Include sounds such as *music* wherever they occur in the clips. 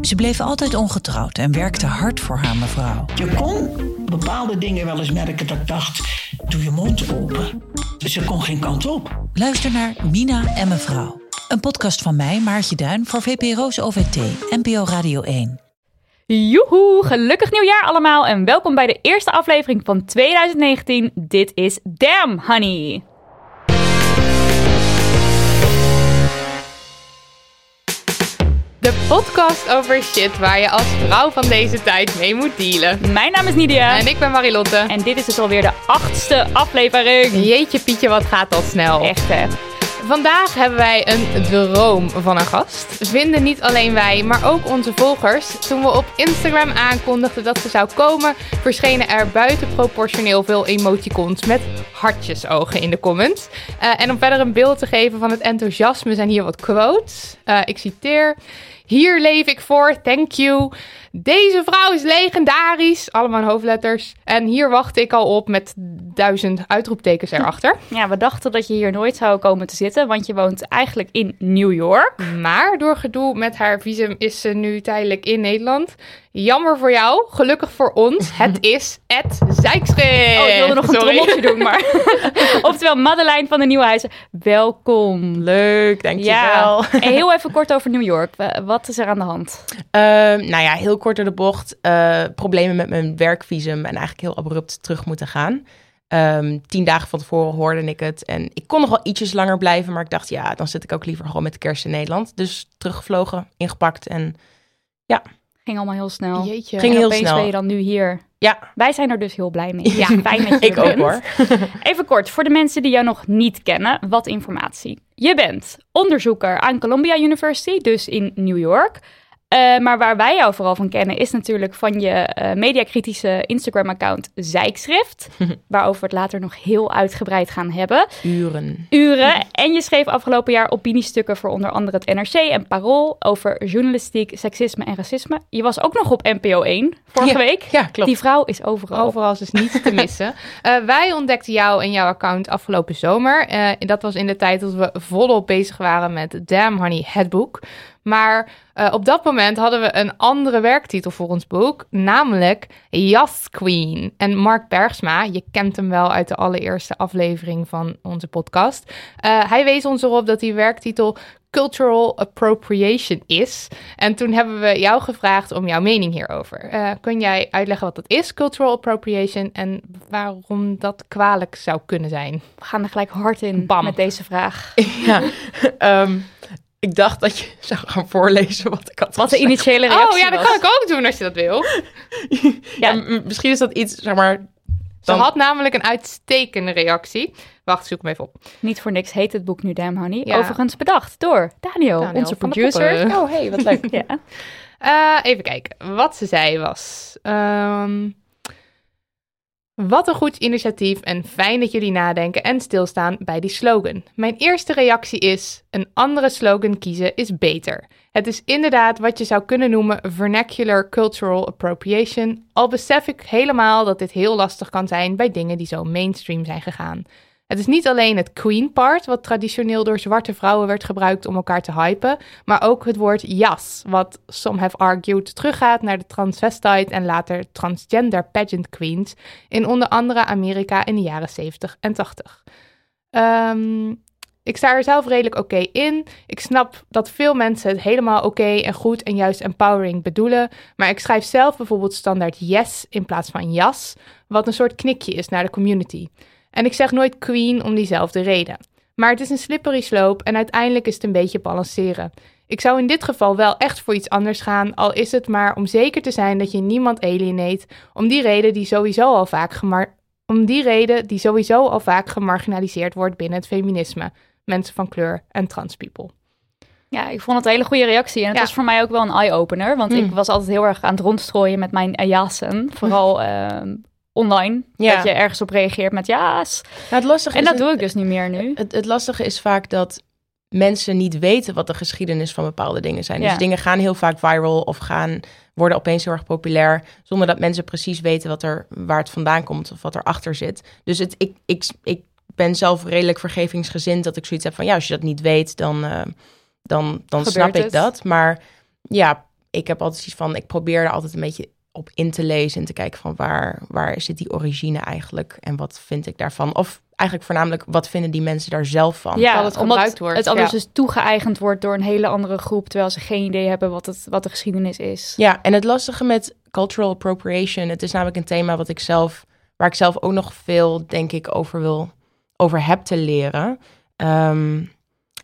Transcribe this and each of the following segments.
Ze bleef altijd ongetrouwd en werkte hard voor haar mevrouw. Je kon bepaalde dingen wel eens merken dat ik dacht... doe je mond open. Ze kon geen kant op. Luister naar Mina en mevrouw. Een podcast van mij, Maartje Duin, voor VPRO's OVT, NPO Radio 1. Joehoe, gelukkig nieuwjaar allemaal en welkom bij de eerste aflevering van 2019. Dit is Damn Honey. De podcast over shit waar je als vrouw van deze tijd mee moet dealen. Mijn naam is Nidia En ik ben Marilotte. en dit is dus alweer de achtste aflevering. Jeetje Pietje, wat gaat dat snel. Echt hè. Vandaag hebben wij een droom van een gast. Vinden niet alleen wij, maar ook onze volgers. Toen we op Instagram aankondigden dat ze zou komen, verschenen er buitenproportioneel veel emoticons met hartjesogen in de comments. Eh, en om verder een beeld te geven van het enthousiasme zijn hier wat quotes. Eh, ik citeer. Hier leef ik voor, thank you. Deze vrouw is legendarisch. Allemaal in hoofdletters. En hier wacht ik al op met duizend uitroeptekens erachter. Ja, we dachten dat je hier nooit zou komen te zitten, want je woont eigenlijk in New York. Maar door gedoe met haar visum is ze nu tijdelijk in Nederland. Jammer voor jou, gelukkig voor ons. *laughs* Het is het Zijkschrift. Oh, ik wilde nog een Sorry. trommeltje doen, maar... *laughs* Oftewel, Madeleine van de Nieuwhuizen, welkom. Leuk, dankjewel. Ja, en heel even kort over New York. Wa- Wat is er aan de hand? Ehm, nou ja, heel kort door de bocht. eh, problemen met mijn werkvisum en eigenlijk heel abrupt terug moeten gaan. Ehm, tien dagen van tevoren hoorde ik het. En ik kon nog wel ietsjes langer blijven. Maar ik dacht, ja, dan zit ik ook liever gewoon met de kerst in Nederland. Dus teruggevlogen, ingepakt. En Ging allemaal heel snel. Jeetje. Ging en heel snel. ben je dan nu hier. ja, Wij zijn er dus heel blij mee. *laughs* Ja, fijn dat je ik ook bent. hoor. *laughs* Even kort, voor de mensen die jou nog niet kennen, wat informatie. Je bent onderzoeker aan Columbia University, dus in New York. Eh, maar waar wij jou vooral van kennen is natuurlijk van je eh, mediakritische Instagram-account Zijkschrift. *laughs* waarover we het later nog heel uitgebreid gaan hebben. Uren. Uren. En je schreef afgelopen jaar opiniestukken voor onder andere het NRC en Parool over journalistiek, seksisme en racisme. Je was ook nog op NPO 1 vorige Ja, week. Ja, klopt. Die vrouw is overal. Overal is dus niet te missen. *laughs* Eh, wij ontdekten jou en jouw account afgelopen zomer. Dat was in de tijd dat we volop bezig waren met Damn Honey, het boek. Maar eh, op dat moment hadden we een andere werktitel voor ons boek, namelijk Jas Queen. En Mark Bergsma, je kent hem wel uit de allereerste aflevering van onze podcast. eh, hij wees ons erop dat die werktitel cultural appropriation is. En toen hebben we jou gevraagd om jouw mening hierover. Eh, kun jij uitleggen wat dat is, cultural appropriation, en waarom dat kwalijk zou kunnen zijn? We gaan er gelijk hard in Bam. met deze vraag. ja. *laughs* Ehm, ik dacht dat je zou gaan voorlezen wat ik had Wat de initiële reactie Oh ja, dat was. kan ik ook doen als je dat wil. *laughs* Ja, misschien is dat iets, zeg maar... Ze Dan- had namelijk een uitstekende reactie. Wacht, zoek hem even op. Niet voor niks heet het boek nu Damn Honey. Ja. Overigens bedacht door Daniel, Daniel onze producer. Oh, hey, wat leuk. *laughs* ja. Eh, even kijken. Wat ze zei was... ehm, wat een goed initiatief en fijn dat jullie nadenken en stilstaan bij die slogan. Mijn eerste reactie is: een andere slogan kiezen is beter. Het is inderdaad wat je zou kunnen noemen vernacular cultural appropriation, al besef ik helemaal dat dit heel lastig kan zijn bij dingen die zo mainstream zijn gegaan. Het is niet alleen het queen part, wat traditioneel door zwarte vrouwen werd gebruikt om elkaar te hypen, maar ook het woord jas, wat some have argued teruggaat naar de transvestite en later transgender pageant queens in onder andere Amerika in de jaren 70 en 80. Ehm, Ik sta er zelf redelijk oké in. Ik snap dat veel mensen het helemaal oké en goed en juist empowering bedoelen. Maar ik schrijf zelf bijvoorbeeld standaard yes in plaats van jas, wat een soort knikje is naar de community. En ik zeg nooit queen om diezelfde reden. Maar het is een slippery slope en uiteindelijk is het een beetje balanceren. Ik zou in dit geval wel echt voor iets anders gaan, al is het maar om zeker te zijn dat je niemand alienate, om die reden die sowieso al vaak gemar om die reden die sowieso al vaak gemarginaliseerd wordt binnen het feminisme. Mensen van kleur en trans people. Ja, ik vond het een hele goede reactie. En het Ja. was voor mij ook wel een eye-opener. Want ik was altijd heel erg aan het rondstrooien met mijn jassen. Vooral *laughs* ehm, online. Ja. Dat je ergens op reageert met ja's. Nou, het lastige En dat doe ik dus niet meer nu. Het, het lastige is vaak dat mensen niet weten wat de geschiedenis van bepaalde dingen zijn. Ja. Dus dingen gaan heel vaak viral of gaan worden opeens heel erg populair, zonder dat mensen precies weten wat er, waar het vandaan komt of wat erachter zit. Dus het, ik, ik, ik ben zelf redelijk vergevingsgezind dat ik zoiets heb van ja, als je dat niet weet, dan, eh, dan, dan Gebeurt snap ik het. dat. Maar ja, ik heb altijd zoiets van, ik probeer er altijd een beetje op in te lezen en te kijken van waar, waar zit die origine eigenlijk en wat vind ik daarvan? Of eigenlijk voornamelijk, wat vinden die mensen daar zelf van? Ja, dat het omdat gebruikt wordt, het anders ja. dus toegeëigend wordt door een hele andere groep. Terwijl ze geen idee hebben wat, het, wat de geschiedenis is. Ja, en het lastige met cultural appropriation, het is namelijk een thema wat ik zelf, waar ik zelf ook nog veel, denk ik, over wil, over heb te leren. Ehm,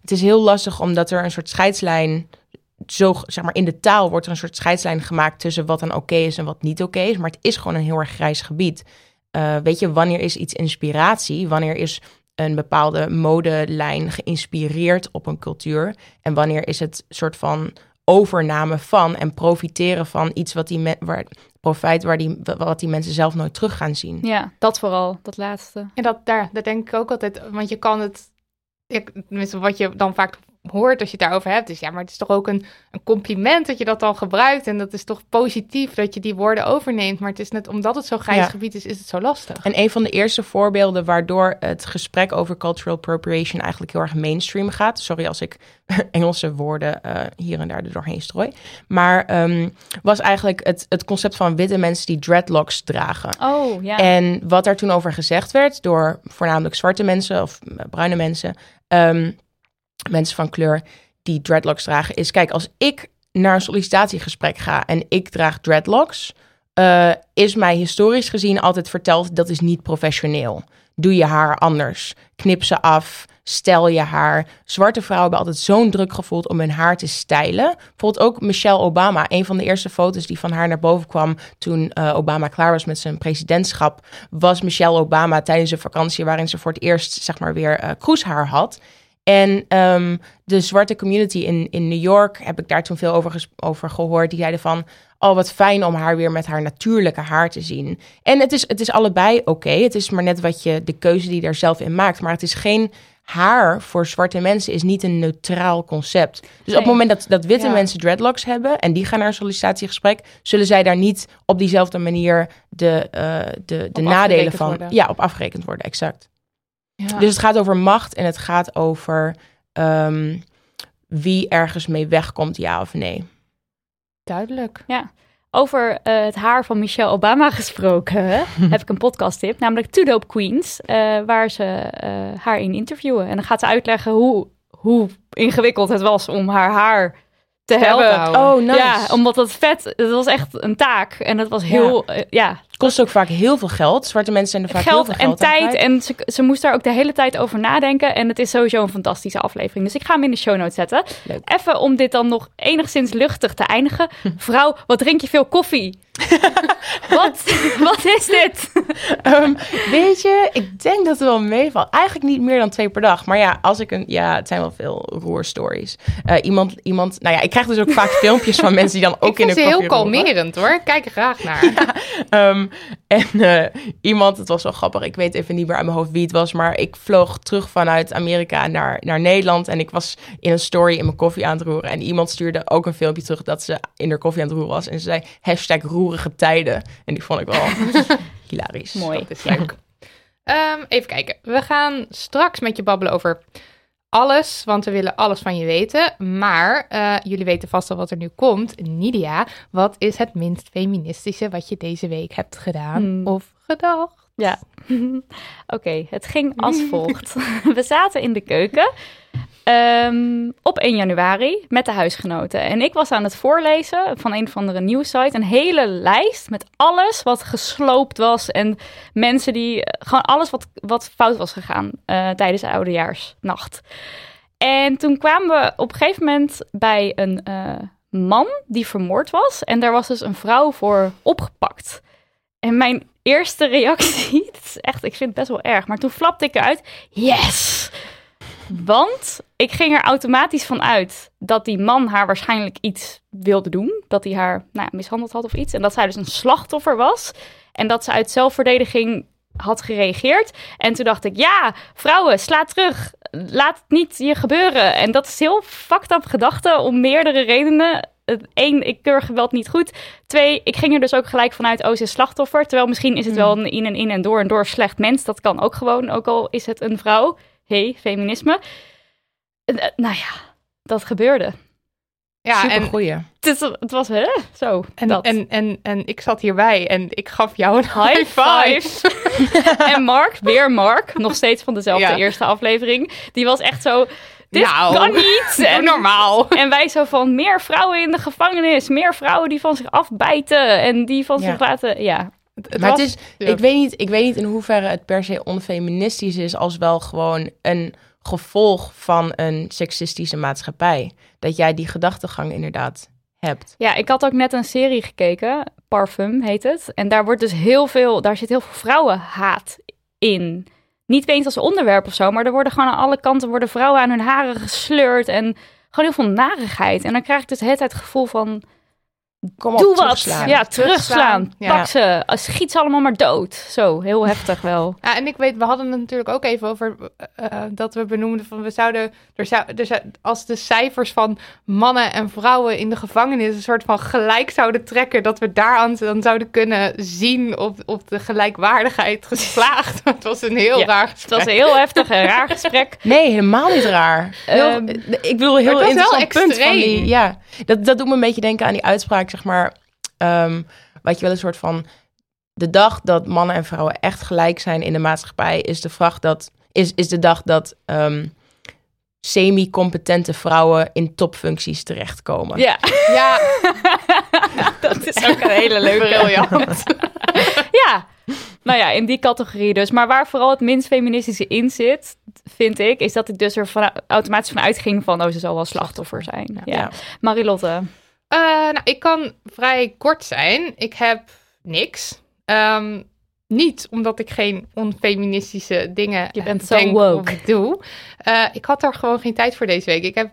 het is heel lastig omdat er een soort scheidslijn, zo zeg maar in de taal wordt er een soort scheidslijn gemaakt tussen wat dan oké is en wat niet oké is, maar het is gewoon een heel erg grijs gebied. Eh, weet je, wanneer is iets inspiratie? Wanneer is een bepaalde modelijn geïnspireerd op een cultuur? En wanneer is het soort van overname van en profiteren van iets wat die me- waar, profijt waar die, wat die mensen zelf nooit terug gaan zien? Ja, dat vooral, dat laatste. En dat, daar, dat denk ik ook altijd, want je kan het, tenminste wat je dan vaak hoort als je het daarover hebt, is ja, maar het is toch ook een, een compliment dat je dat dan gebruikt en dat is toch positief dat je die woorden overneemt, maar het is net omdat het zo'n grijs Ja. gebied is, is het zo lastig. En een van de eerste voorbeelden waardoor het gesprek over cultural appropriation eigenlijk heel erg mainstream gaat. Sorry als ik *laughs* Engelse woorden eh, hier en daar er doorheen strooi. Maar ehm, was eigenlijk het, het concept van witte mensen die dreadlocks dragen. Oh, ja. En wat daar toen over gezegd werd door voornamelijk zwarte mensen of eh, bruine mensen, ehm, mensen van kleur die dreadlocks dragen, is kijk, als ik naar een sollicitatiegesprek ga en ik draag dreadlocks, eh, is mij historisch gezien altijd verteld dat is niet professioneel. Doe je haar anders. Knip ze af. Stel je haar. Zwarte vrouwen hebben altijd zo'n druk gevoeld om hun haar te stijlen. Bijvoorbeeld ook Michelle Obama. Een van de eerste foto's die van haar naar boven kwam toen eh, Obama klaar was met zijn presidentschap, was Michelle Obama tijdens een vakantie waarin ze voor het eerst zeg maar weer eh kroeshaar had. En ehm, de zwarte community in, in New York heb ik daar toen veel over, over gehoord. Die zeiden van, oh wat fijn om haar weer met haar natuurlijke haar te zien. En het is, het is allebei oké. Het is maar net wat je, de keuze die je daar zelf in maakt. Maar het is geen haar voor zwarte mensen is niet een neutraal concept. Dus op het moment dat, dat witte Ja. mensen dreadlocks hebben en die gaan naar een sollicitatiegesprek, zullen zij daar niet op diezelfde manier de, eh, de, de Op nadelen van worden. ja, op afgerekend worden. Exact. Ja. Dus het gaat over macht en het gaat over ehm, wie ergens mee wegkomt, ja of nee. duidelijk. Over eh, het haar van Michelle Obama gesproken, *laughs* heb ik een podcasttip, namelijk Two Dope Queens, eh, waar ze eh, haar in interviewen. En dan gaat ze uitleggen hoe, hoe ingewikkeld het was om haar haar te hebben. Oh, nice. Ja, omdat dat vet, het was echt een taak. En dat was heel, ja, ja kost ook vaak heel veel geld. Zwarte mensen zijn er vaak geld heel veel en geld aan tijd. En ze, ze moest daar ook de hele tijd over nadenken. En het is sowieso een fantastische aflevering. Dus ik ga hem in de show notes zetten. Leuk. Even om dit dan nog enigszins luchtig te eindigen. *laughs* Vrouw, wat drink je veel koffie? *laughs* wat, wat is dit? *laughs* Ehm, weet je, ik denk dat het wel meevalt. Eigenlijk niet meer dan twee per dag. Maar ja, als ik een. Ja, het zijn wel veel roerstories. Eh iemand, iemand. Nou ja, ik krijg dus ook vaak filmpjes van mensen die dan ook ik in vind de ze heel koffie roeren. kalmerend hoor. Kijk er graag naar. *laughs* En eh, iemand, het was wel grappig, ik weet even niet meer uit mijn hoofd wie het was, maar ik vloog terug vanuit Amerika naar, naar Nederland en ik was in een story in mijn koffie aan het roeren. En iemand stuurde ook een filmpje terug dat ze in haar koffie aan het roeren was. En ze zei hashtag roerige tijden. En die vond ik wel *laughs* hilarisch. Mooi. Dat is leuk. Ehm, even kijken. We gaan straks met je babbelen over alles, want we willen alles van je weten. Maar eh, jullie weten vast al wat er nu komt. Nidia, wat is het minst feministische wat je deze week hebt gedaan Hmm. of gedacht? Ja, *laughs* oké. het ging als *laughs* volgt. We zaten in de keuken ehm, op 1 januari met de huisgenoten. En ik was aan het voorlezen van een of andere nieuwssite. Een hele lijst met alles wat gesloopt was. En mensen die... Gewoon alles wat, wat fout was gegaan eh, tijdens de oudejaarsnacht. En toen kwamen we op een gegeven moment bij een eh, man die vermoord was. En daar was dus een vrouw voor opgepakt. En mijn eerste reactie, *laughs* is echt, ik vind het best wel erg, maar toen flapte ik eruit, yes! Want ik ging er automatisch van uit dat die man haar waarschijnlijk iets wilde doen. Dat hij haar nou, ja, mishandeld had of iets. En dat zij dus een slachtoffer was. En dat ze uit zelfverdediging had gereageerd. En toen dacht ik, ja, vrouwen, sla terug. Laat het niet je gebeuren. En dat is heel fucked up gedachte om meerdere redenen. Eén, ik keur geweld niet goed. Twee, ik ging er dus ook gelijk vanuit, oh, ze is slachtoffer. Terwijl misschien is het wel een in en in en door en door slecht mens. Dat kan ook gewoon, ook al is het een vrouw. Hey, feminisme. Eh, eh, nou ja, dat gebeurde. Ja, Super en, goeie. Het, het was, hè, zo, en, dat. en, en, en ik zat hierbij en ik gaf jou een High high five. *laughs* en Mark, weer Mark, nog steeds van dezelfde Ja. eerste aflevering. Die was echt zo, dit Nou, kan niet. *laughs* En, normaal. en wij zo van, meer vrouwen in de gevangenis. Meer vrouwen die van zich afbijten. En die van Ja. zich laten, ja. Het maar was- het is, ja. ik, weet niet, ik weet niet in hoeverre het per se onfeministisch is, als wel gewoon een gevolg van een seksistische maatschappij. Dat jij die gedachtegang inderdaad hebt. Ja, ik had ook net een serie gekeken, Parfum heet het. En daar wordt dus heel veel, daar zit heel veel vrouwenhaat in. Niet eens als onderwerp of zo, maar er worden gewoon aan alle kanten worden vrouwen aan hun haren gesleurd en gewoon heel veel narigheid. En dan krijg ik dus tijd het gevoel van, Kom op, doe wat. terugslaan. Ja, terugslaan. Ja. Pak ze. Schiet ze allemaal maar dood. Zo, heel heftig wel. *laughs* Ja, en ik weet, we hadden het natuurlijk ook even over eh, eh, dat we benoemden van we zouden, er zou, er zou, als de cijfers van mannen en vrouwen in de gevangenis een soort van gelijk zouden trekken, dat we daaraan dan zouden kunnen zien of, of de gelijkwaardigheid geslaagd. *laughs* het was een heel Ja, raar Het was een heel heftig en raar gesprek. *laughs* Nee, helemaal niet raar. Heel, Ehm, ik bedoel, heel het was wel interessant punt van die. extreem. Ja, dat, dat doet me een beetje denken aan die uitspraak, zeg maar. ehm, wat je wel een soort van. De dag dat mannen en vrouwen echt gelijk zijn in de maatschappij, is de vraag dat. Is, is de dag dat ehm, semi-competente vrouwen in topfuncties terechtkomen. Ja, Ja, *laughs* dat is ook een hele leuke. briljant. *laughs* Ja, nou ja, in die categorie dus. Maar waar vooral het minst feministische in zit, vind ik, is dat ik dus er van, automatisch van uitging van, oh, ze zal wel slachtoffer zijn. Ja. Ja. Marilotte. Eh, nou, ik kan vrij kort zijn. Ik heb niks. Ehm, niet omdat ik geen onfeministische dingen Je bent eh, zo denk woke. of doe. Eh, ik had daar gewoon geen tijd voor deze week. Ik heb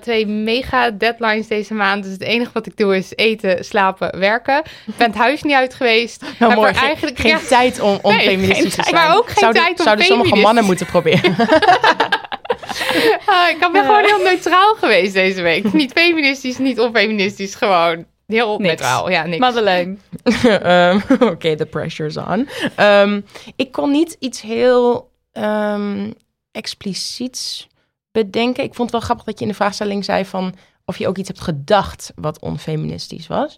twee mega deadlines deze maand. Dus het enige wat ik doe is eten, slapen, werken. Ik ben het huis niet uit geweest. *laughs* Nou, Heb mooi. er Geen, eigenlijk geen ja, tijd om, om *laughs* Nee, feministisch geen te zijn. Maar ook geen zouden, tijd om Zouden sommige mannen moeten proberen. *laughs* *laughs* ah, ik ben gewoon heel neutraal geweest deze week. Niet feministisch, niet onfeministisch. Gewoon heel Niks. neutraal. Ja, niks. Madeleine. *laughs* Ehm, Oké, the pressure's on. Ehm, ik kon niet iets heel ehm, expliciets bedenken. Ik vond het wel grappig dat je in de vraagstelling zei van of je ook iets hebt gedacht wat onfeministisch was.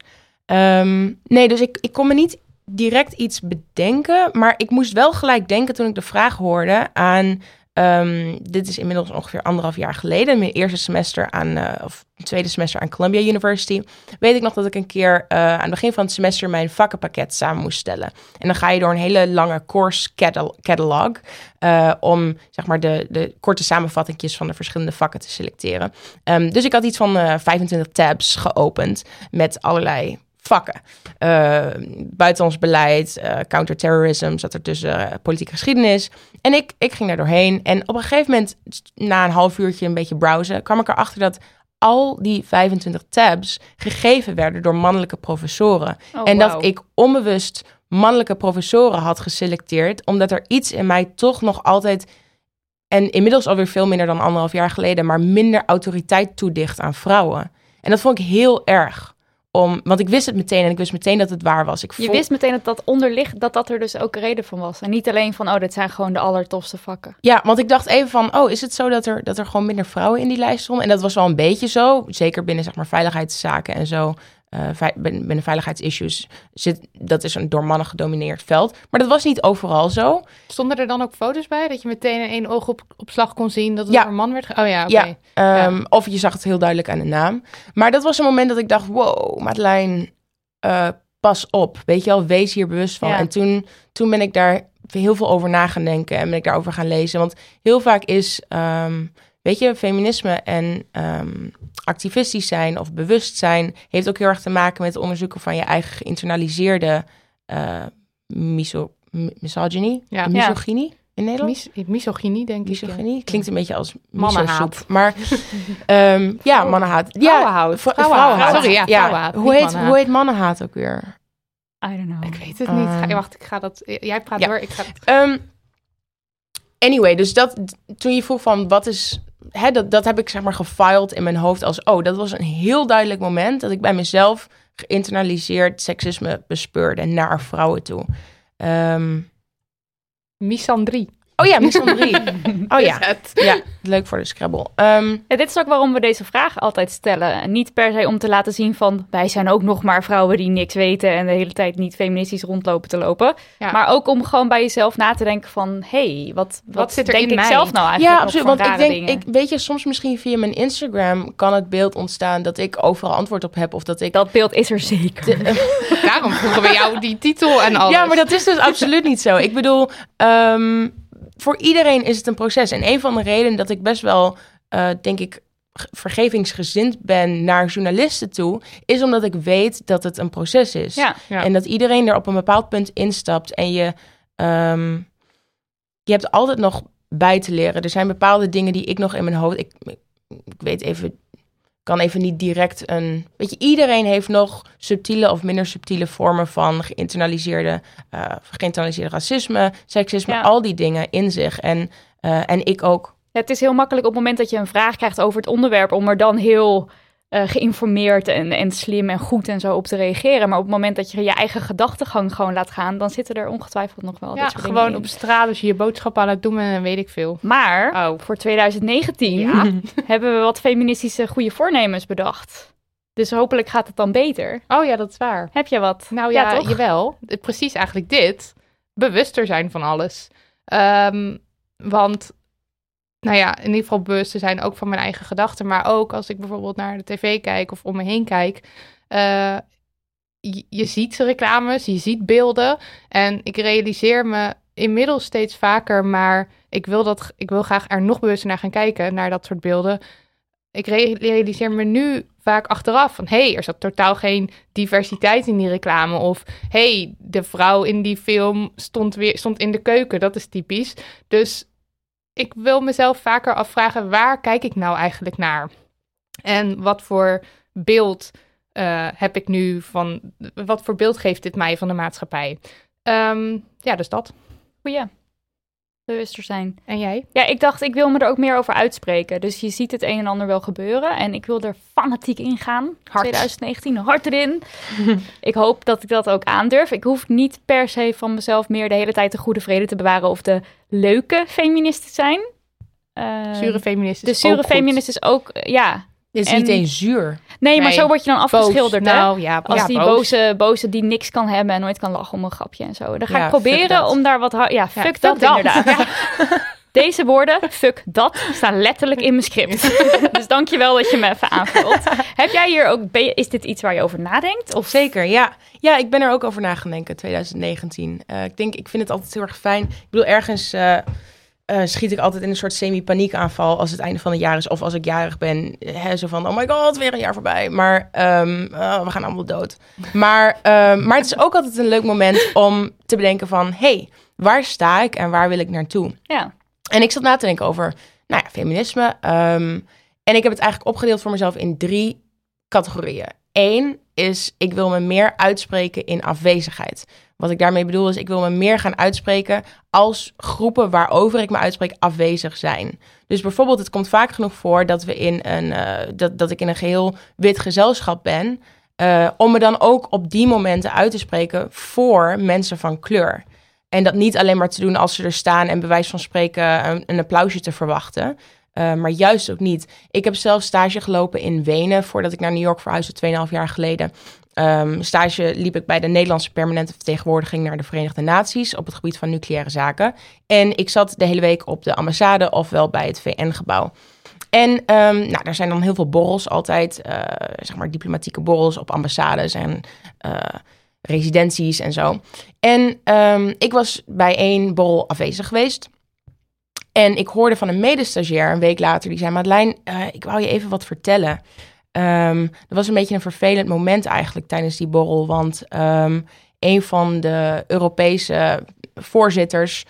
Ehm, nee, dus ik, ik kon me niet direct iets bedenken, maar ik moest wel gelijk denken toen ik de vraag hoorde aan. Ehm, dit is inmiddels ongeveer anderhalf jaar geleden. Mijn eerste semester aan, eh, of tweede semester aan Columbia University weet ik nog dat ik een keer eh, aan het begin van het semester mijn vakkenpakket samen moest stellen. En dan ga je door een hele lange course catal- catalog eh, om zeg maar de, de korte samenvattingjes van de verschillende vakken te selecteren. Ehm, dus ik had iets van eh 25 tabs geopend met allerlei vakken. Eh buitenlands beleid, eh counterterrorism, zat er tussen eh, politieke geschiedenis. En ik, ik ging daar doorheen. En op een gegeven moment, na een half uurtje een beetje browsen, kwam ik erachter dat al die 25 tabs gegeven werden door mannelijke professoren. Oh, en dat ik onbewust mannelijke professoren had geselecteerd, omdat er iets in mij toch nog altijd, en inmiddels alweer veel minder dan anderhalf jaar geleden, maar minder autoriteit toedicht aan vrouwen. En dat vond ik heel erg om... Want ik wist het meteen en ik wist meteen dat het waar was. Ik Je voel- wist meteen dat dat onderligt, dat dat er dus ook reden van was. En niet alleen van, oh, dit zijn gewoon de allertofste vakken. Ja, want ik dacht even van, oh, is het zo dat er, dat er gewoon minder vrouwen in die lijst stonden? En dat was wel een beetje zo, zeker binnen zeg maar veiligheidszaken en zo. Eh, binnen veiligheidsissues zit, dat is een door mannen gedomineerd veld. Maar dat was niet overal zo. Stonden er dan ook foto's bij dat je meteen in één oogopslag kon zien dat het Ja. door een man werd? Oh ja, oké. Ja, ehm, Of je zag het heel duidelijk aan de naam. Maar dat was een moment dat ik dacht, wow, Madeleine, eh, pas op. Weet je wel, wees hier bewust van. En toen, toen ben ik daar heel veel over na gaan denken en ben ik daarover gaan lezen. Want heel vaak is, ehm, weet je, feminisme en ehm, activistisch zijn of bewust zijn... heeft ook heel erg te maken met het onderzoeken van je eigen geïnternaliseerde eh miso, mi- misogyny. Ja. Misogynie in Nederland? Mis- misogynie, denk ik. Misogynie klinkt een beetje als Mannenhaat. Maar *laughs* ehm, ja, mannenhaat. Ja, Vrouwenhaat. vrou- Vrouwenhaat. Sorry, ja, vrouwenhaat, Hoe heet, mannenhaat. hoe heet mannenhaat ook weer? I don't know. Ik weet het niet. Ga, Ehm. wacht, ik ga dat... Jij praat Ja. door, ik ga... Ehm, anyway, dus dat, toen je vroeg van wat is... Hè, dat, dat heb ik zeg maar gefiled in mijn hoofd als... Oh, dat was een heel duidelijk moment dat ik bij mezelf geïnternaliseerd seksisme bespeurde naar vrouwen toe. Ehm, Misandrie. Oh ja, misandrie. *laughs* Oh ja, ja, leuk voor de Scrabble. Ehm, Ja, dit is ook waarom we deze vraag altijd stellen. En Niet per se om te laten zien van wij zijn ook nog maar vrouwen die niks weten en de hele tijd niet feministisch rondlopen te lopen. Ja. Maar ook om gewoon bij jezelf na te denken van hé, wat, wat, zit er denk in ik mij? zelf nou eigenlijk Ja, absoluut. Want ik denk, dingen? ik, weet je, soms misschien via mijn Instagram kan het beeld ontstaan dat ik overal antwoord op heb. Of dat ik. Dat beeld is er zeker. Daarom vroegen we jou die titel en alles. Ja, maar dat is dus absoluut niet zo. Ik bedoel, ehm, voor iedereen is het een proces. En een van de redenen dat ik best wel, eh, denk ik, vergevingsgezind ben naar journalisten toe, is omdat ik weet dat het een proces is. Ja. Ja. En dat iedereen er op een bepaald punt instapt en je, ehm, je hebt altijd nog bij te leren. Er zijn bepaalde dingen die ik nog in mijn hoofd, ik, ik weet even, kan even niet direct een, weet je, iedereen heeft nog subtiele of minder subtiele vormen van geïnternaliseerde, eh geïnternaliseerde racisme, seksisme, Ja. al die dingen in zich. En, eh, en ik ook. Ja, het is heel makkelijk op het moment dat je een vraag krijgt over het onderwerp om er dan heel eh, geïnformeerd en, en slim en goed en zo op te reageren. Maar op het moment dat je je eigen gedachtegang gewoon laat gaan, dan zitten er ongetwijfeld nog wel Ja, gewoon in. op straat als je je boodschap aan het doen en weet ik veel. Maar Oh. voor 2019 Ja. *laughs* hebben we wat feministische goede voornemens bedacht. Dus hopelijk gaat het dan beter. Oh ja, dat is waar. Heb je wat? Nou ja, toch? jawel. Precies eigenlijk dit. Bewuster zijn van alles. Ehm, want, nou ja, in ieder geval bewuster zijn ook van mijn eigen gedachten. Maar ook als ik bijvoorbeeld naar de tv kijk of om me heen kijk. eh, je, ziet reclames, je ziet beelden. En ik realiseer me inmiddels steeds vaker, maar ik wil, dat, ik wil graag er nog bewuster naar gaan kijken, naar dat soort beelden. Ik re- realiseer me nu vaak achteraf van... hé, hey, er zat totaal geen diversiteit in die reclame. Of hé, hey, de vrouw in die film stond, weer, stond in de keuken. Dat is typisch. Dus ik wil mezelf vaker afvragen... waar kijk ik nou eigenlijk naar? En wat voor beeld eh, heb ik nu van... wat voor beeld geeft dit mij van de maatschappij? Ehm, ja, dus dat. Goeie. Bewuster zijn. En jij? Ja, ik dacht, ik wil me er ook meer over uitspreken. Dus je ziet het een en ander wel gebeuren. En ik wil er fanatiek in gaan. Hard. 2019, hard erin. *laughs* ik hoop dat ik dat ook aandurf. Ik hoef niet per se van mezelf meer de hele tijd de goede vrede te bewaren... of de leuke feminist te zijn. Eh, Zure feminist de is zure feminist is ook, ja... Het is En- niet eens zuur. Nee, maar Nee, zo word je dan afgeschilderd, hè? Nou ja, Als ja, die boos. boze, boze die niks kan hebben en nooit kan lachen om een grapje en zo. Dan ga Ja, ik fuck proberen om daar wat... hou- Ja, Ja, fuck fuck dat, dat. inderdaad. Ja. *laughs* Deze woorden, fuck dat, staan letterlijk in mijn script. *laughs* dus dankjewel dat je me even aanvult. Heb jij hier ook... ben je- is dit iets waar je over nadenkt? Of Zeker, ja. Ja, ik ben er ook over na gaan denken, 2019. Eh, ik denk, ik vind het altijd heel erg fijn. Ik bedoel, ergens eh, eh, schiet ik altijd in een soort semi-paniekaanval als het einde van het jaar is. Of als ik jarig ben, hè, zo van, oh my god, weer een jaar voorbij. Maar ehm, oh, we gaan allemaal dood. Maar, ehm, maar het is ook altijd een leuk moment om te bedenken van, hey, waar sta ik en waar wil ik naartoe? Ja, En ik zat na te denken over, nou ja, feminisme. ehm, en ik heb het eigenlijk opgedeeld voor mezelf in drie categorieën. Eén is, ik wil me meer uitspreken in afwezigheid. Wat ik daarmee bedoel is, ik wil me meer gaan uitspreken als groepen waarover ik me uitspreek afwezig zijn. Dus bijvoorbeeld, het komt vaak genoeg voor dat we in een, eh, dat, dat ik in een geheel wit gezelschap ben. Eh, om me dan ook op die momenten uit te spreken voor mensen van kleur. En dat niet alleen maar te doen als ze er staan en bij van spreken een applausje te verwachten. Uh, maar juist ook niet. Ik heb zelf stage gelopen in Wenen voordat ik naar New York verhuisde, 2,5 jaar geleden. Um, stage liep ik bij de Nederlandse permanente vertegenwoordiging naar de Verenigde Naties op het gebied van nucleaire zaken. En ik zat de hele week op de ambassade ofwel bij het VN-gebouw. En um, nou, daar zijn dan heel veel borrels altijd, uh, zeg maar diplomatieke borrels op ambassades en uh, residenties en zo. En um, ik was bij één borrel afwezig geweest. En ik hoorde van een medestagiair een week later, die zei, Madeleine, uh, ik wou je even wat vertellen. Um, dat was een beetje een vervelend moment eigenlijk tijdens die borrel, want um, een van de Europese voorzitters,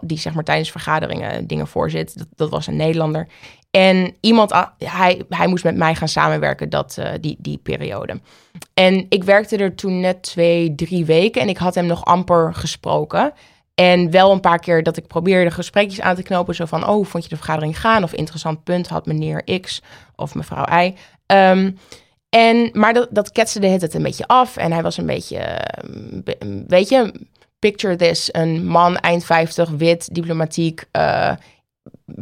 die zeg maar tijdens vergaderingen dingen voorzit, dat, was een Nederlander. En iemand, hij, hij moest met mij gaan samenwerken dat, uh, die, die periode. En ik werkte er toen net twee, drie weken en ik had hem nog amper gesproken. En wel een paar keer dat ik probeerde gesprekjes aan te knopen. Zo van, oh, vond je de vergadering gaan? Of interessant punt had meneer X of mevrouw Y. Um, en, maar dat, dat ketste de het een beetje af. En hij was een beetje, weet je, picture this. Een man, eind 50, wit, diplomatiek, uh,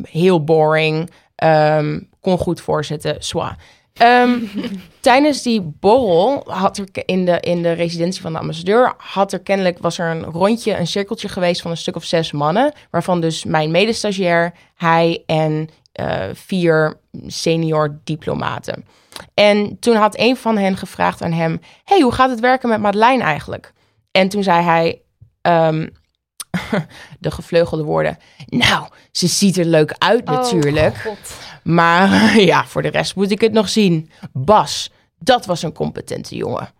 heel boring. Um, kon goed voorzitten, zwa. Um, *laughs* tijdens die borrel had er in de, in de residentie van de ambassadeur had er kennelijk was er een rondje, een cirkeltje geweest van een stuk of zes mannen, waarvan dus mijn medestagiair, hij en uh, vier senior diplomaten. En toen had een van hen gevraagd aan hem: Hey, hoe gaat het werken met Madeleine eigenlijk? En toen zei hij: um, *laughs* de gevleugelde woorden. Nou, ze ziet er leuk uit natuurlijk. Oh, maar *laughs* ja, voor de rest moet ik het nog zien. Bas, dat was een competente jongen.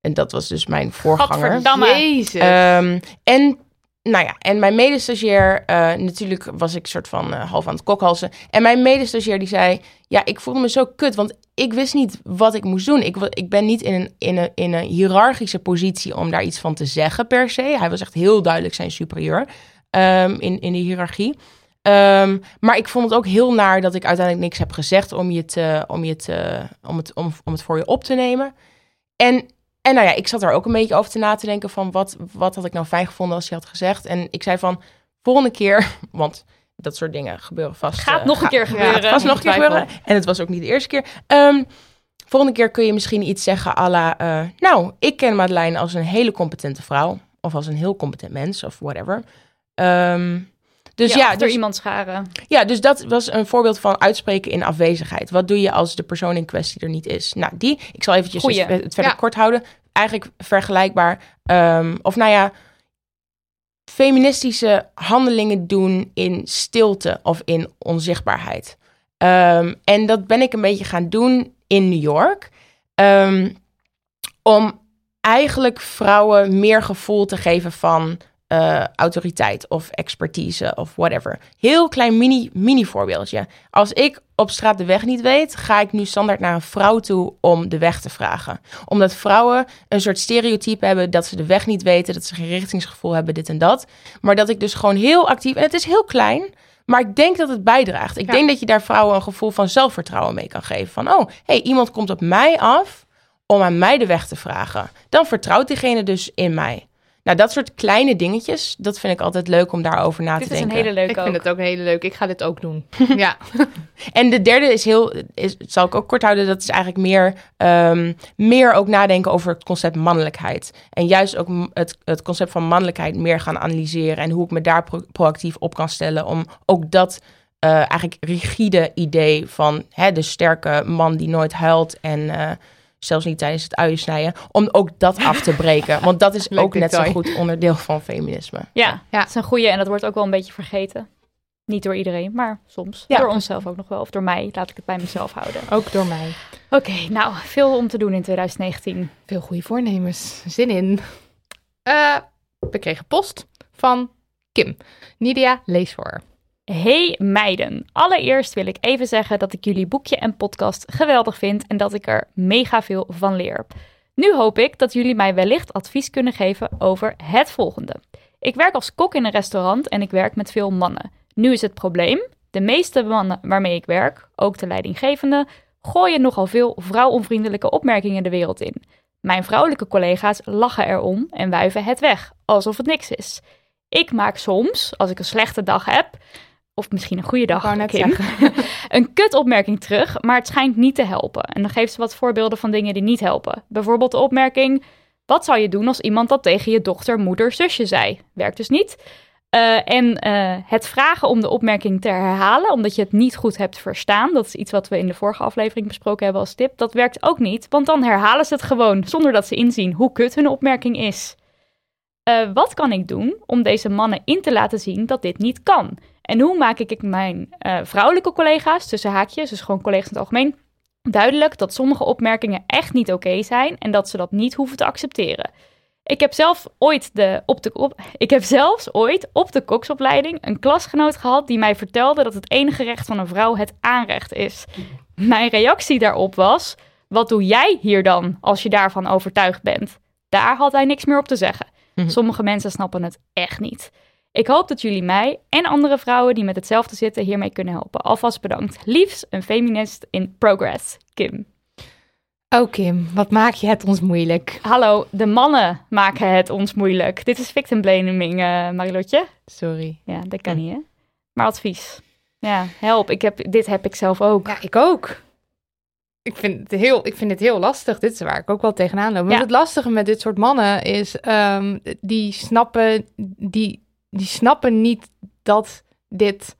En dat was dus mijn voorganger. Godverdamme. Jezus. Um, en nou ja, en mijn medestagiair, uh, natuurlijk was ik soort van uh, half aan het kokhalzen. En mijn medestagiair die zei, ja, ik voelde me zo kut, want ik wist niet wat ik moest doen. Ik, ik ben niet in een, in, een, in een hiërarchische positie om daar iets van te zeggen per se. Hij was echt heel duidelijk zijn superieur um, in, in de hiërarchie. Um, maar ik vond het ook heel naar dat ik uiteindelijk niks heb gezegd om, je te, om, je te, om, het, om, om het voor je op te nemen. En en nou ja, ik zat er ook een beetje over te na te denken van wat, wat had ik nou fijn gevonden als hij had gezegd. En ik zei van, volgende keer, *laughs* want dat soort dingen gebeuren vast. Gaat uh, nog een keer gebeuren. Ja, vast nog een keer gebeuren. En het was ook niet de eerste keer. Um, volgende keer kun je misschien iets zeggen à la, uh, nou, ik ken Madeleine als een hele competente vrouw. Of als een heel competent mens, of whatever. Um, dus ja, ja, door dus, iemand scharen. ja, dus dat was een voorbeeld van uitspreken in afwezigheid. Wat doe je als de persoon in kwestie er niet is? Nou, die, ik zal eventjes Goeie. het verder Ja. kort houden. Eigenlijk vergelijkbaar. Um, of nou ja, feministische handelingen doen in stilte of in onzichtbaarheid. Um, en dat ben ik een beetje gaan doen in New York. Um, om eigenlijk vrouwen meer gevoel te geven van uh, autoriteit of expertise of whatever. Heel klein mini, mini voorbeeldje. Als ik op straat de weg niet weet, ga ik nu standaard naar een vrouw toe om de weg te vragen. Omdat vrouwen een soort stereotype hebben dat ze de weg niet weten, dat ze geen richtingsgevoel hebben, dit en dat. Maar dat ik dus gewoon heel actief, en het is heel klein, maar ik denk dat het bijdraagt. Ik Ja. denk dat je daar vrouwen een gevoel van zelfvertrouwen mee kan geven. Van, oh, hey, iemand komt op mij af om aan mij de weg te vragen. Dan vertrouwt diegene dus in mij. Nou, dat soort kleine dingetjes, dat vind ik altijd leuk om daarover na Dit te is een denken. hele leuke Ik vind het ook een hele leuk. Ik ga dit ook doen. *laughs* ja. *laughs* En de derde is heel, is, zal ik ook kort houden, dat is eigenlijk meer, ehm, meer ook nadenken over het concept mannelijkheid. En juist ook het, het concept van mannelijkheid meer gaan analyseren en hoe ik me daar pro- proactief op kan stellen om ook dat eh, eigenlijk rigide idee van hè, de sterke man die nooit huilt en eh, zelfs niet tijdens het uien snijden, om ook dat af te breken. Want dat is *laughs* ook net zo goed onderdeel van feminisme. Ja, Ja. dat is een goeie en dat wordt ook wel een beetje vergeten. Niet door iedereen, maar soms. Ja. Door onszelf ook nog wel. Of door mij, laat ik het bij mezelf houden. Ook door mij. Oké, nou, veel om te doen in 2019. Veel goede voornemens. Zin in. Eh, we kregen post van Kim. Nidia, lees voor. Hey meiden, allereerst wil ik even zeggen dat ik jullie boekje en podcast geweldig vind en dat ik er mega veel van leer. Nu hoop ik dat jullie mij wellicht advies kunnen geven over het volgende. Ik werk als kok in een restaurant en ik werk met veel mannen. Nu is het probleem, de meeste mannen waarmee ik werk, ook de leidinggevende, gooien nogal veel vrouwonvriendelijke opmerkingen de wereld in. Mijn vrouwelijke collega's lachen erom en wuiven het weg, alsof het niks is. Ik maak soms, als ik een slechte dag heb, of misschien een goede dag, Kim, *laughs* een kutopmerking terug, maar het schijnt niet te helpen. En dan geeft ze wat voorbeelden van dingen die niet helpen. Bijvoorbeeld de opmerking, wat zou je doen als iemand dat tegen je dochter, moeder, zusje zei? Werkt dus niet. Eh, en eh, het vragen om de opmerking te herhalen, omdat je het niet goed hebt verstaan. Dat is iets wat we in de vorige aflevering besproken hebben als tip. Dat werkt ook niet, want dan herhalen ze het gewoon zonder dat ze inzien hoe kut hun opmerking is. Eh, wat kan ik doen om deze mannen in te laten zien dat dit niet kan? En hoe maak ik mijn eh, vrouwelijke collega's, tussen haakjes, dus gewoon collega's in het algemeen, duidelijk dat sommige opmerkingen echt niet oké zijn en dat ze dat niet hoeven te accepteren? Ik heb zelf ooit de, op de, op, ik heb zelfs ooit op de koksopleiding een klasgenoot gehad die mij vertelde dat het enige recht van een vrouw het aanrecht is. Mijn reactie daarop was: wat doe jij hier dan als je daarvan overtuigd bent? Daar had hij niks meer op te zeggen. Sommige mensen snappen het echt niet. Ik hoop dat jullie mij en andere vrouwen die met hetzelfde zitten hiermee kunnen helpen. Alvast bedankt. Liefs, een feminist in progress. Kim. Oh Kim, wat maak je het ons moeilijk? Hallo, de mannen maken het ons moeilijk. Dit is victim blaming, eh Marilotje. Sorry. Ja, dat kan niet, hè? Maar advies. Ja, help. Ik heb, dit heb ik zelf ook. Ja, ik ook. Ik vind, het heel, ik vind het heel lastig. Dit is waar ik ook wel tegenaan loop. Want Ja. het lastige met dit soort mannen is... ehm, die, snappen, die, die snappen niet dat dit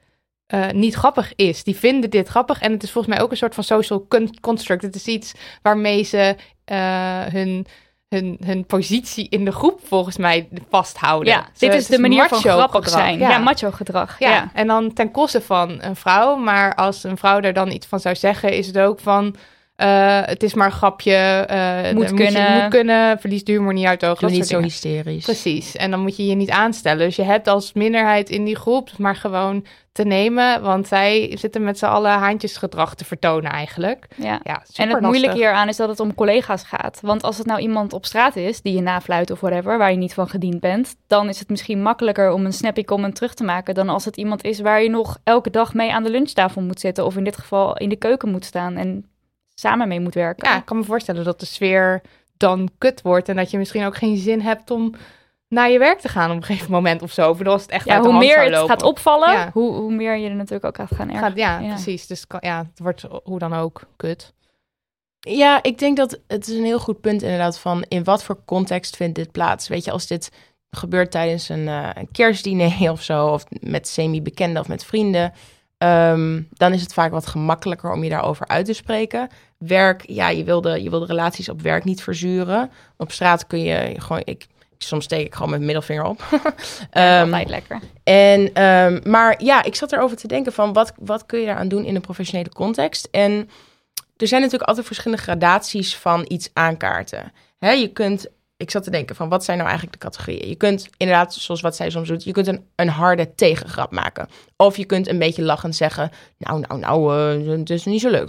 eh, niet grappig is. Die vinden dit grappig. En het is volgens mij ook een soort van social con- construct. Het is iets waarmee ze eh, hun, hun, hun positie in de groep volgens mij vasthouden. Ja, Ze- dit is de manier van grappig gedrag. zijn. Ja, macho gedrag. Ja, Ja. en dan ten koste van een vrouw. Maar als een vrouw daar dan iets van zou zeggen, is het ook van... eh, het is maar een grapje. eh, Moet kunnen. moet kunnen. Verlies de humor niet uit ogen. Niet zo dingen. hysterisch. Precies. En dan moet je je niet aanstellen. Dus je hebt als minderheid in die groep maar gewoon te nemen. Want zij zitten met z'n allen haantjesgedrag te vertonen eigenlijk. Ja. Ja, En het moeilijke hieraan is dat het om collega's gaat. Want als het nou iemand op straat is die je nafluit of whatever, waar je niet van gediend bent, dan is het misschien makkelijker om een snappy comment terug te maken dan als het iemand is waar je nog elke dag mee aan de lunchtafel moet zitten of in dit geval in de keuken moet staan en samen mee moet werken. Ja, ik kan me voorstellen dat de sfeer dan kut wordt. En dat je misschien ook geen zin hebt om naar je werk te gaan op een gegeven moment of zo. Als het echt Ja, uit de hoe hand meer zou het lopen. gaat opvallen, Ja. hoe, hoe meer je er natuurlijk ook gaat gaan ergeren. Ja, Ja. precies. Dus ja, het wordt hoe dan ook kut. Ja, ik denk dat het is een heel goed punt inderdaad van in wat voor context vindt dit plaats. Weet je, als dit gebeurt tijdens een, eh, een kerstdiner *laughs* of zo, of met semi-bekenden of met vrienden, ehm, dan is het vaak wat gemakkelijker om je daarover uit te spreken. Werk, ja, je wil de, je wil de relaties op werk niet verzuren. Op straat kun je gewoon, ik, soms steek ik gewoon mijn middelvinger op. *laughs* Ehm, altijd lekker. en, ehm, maar ja, ik zat erover te denken van wat, wat kun je daaraan doen in een professionele context? En er zijn natuurlijk altijd verschillende gradaties van iets aankaarten. Je kunt, ik zat te denken van wat zijn nou eigenlijk de categorieën? Je kunt inderdaad, zoals wat zij soms doet, je kunt een, een harde tegengrap maken. Of je kunt een beetje lachend zeggen, nou, nou, nou, eh, het is niet zo leuk.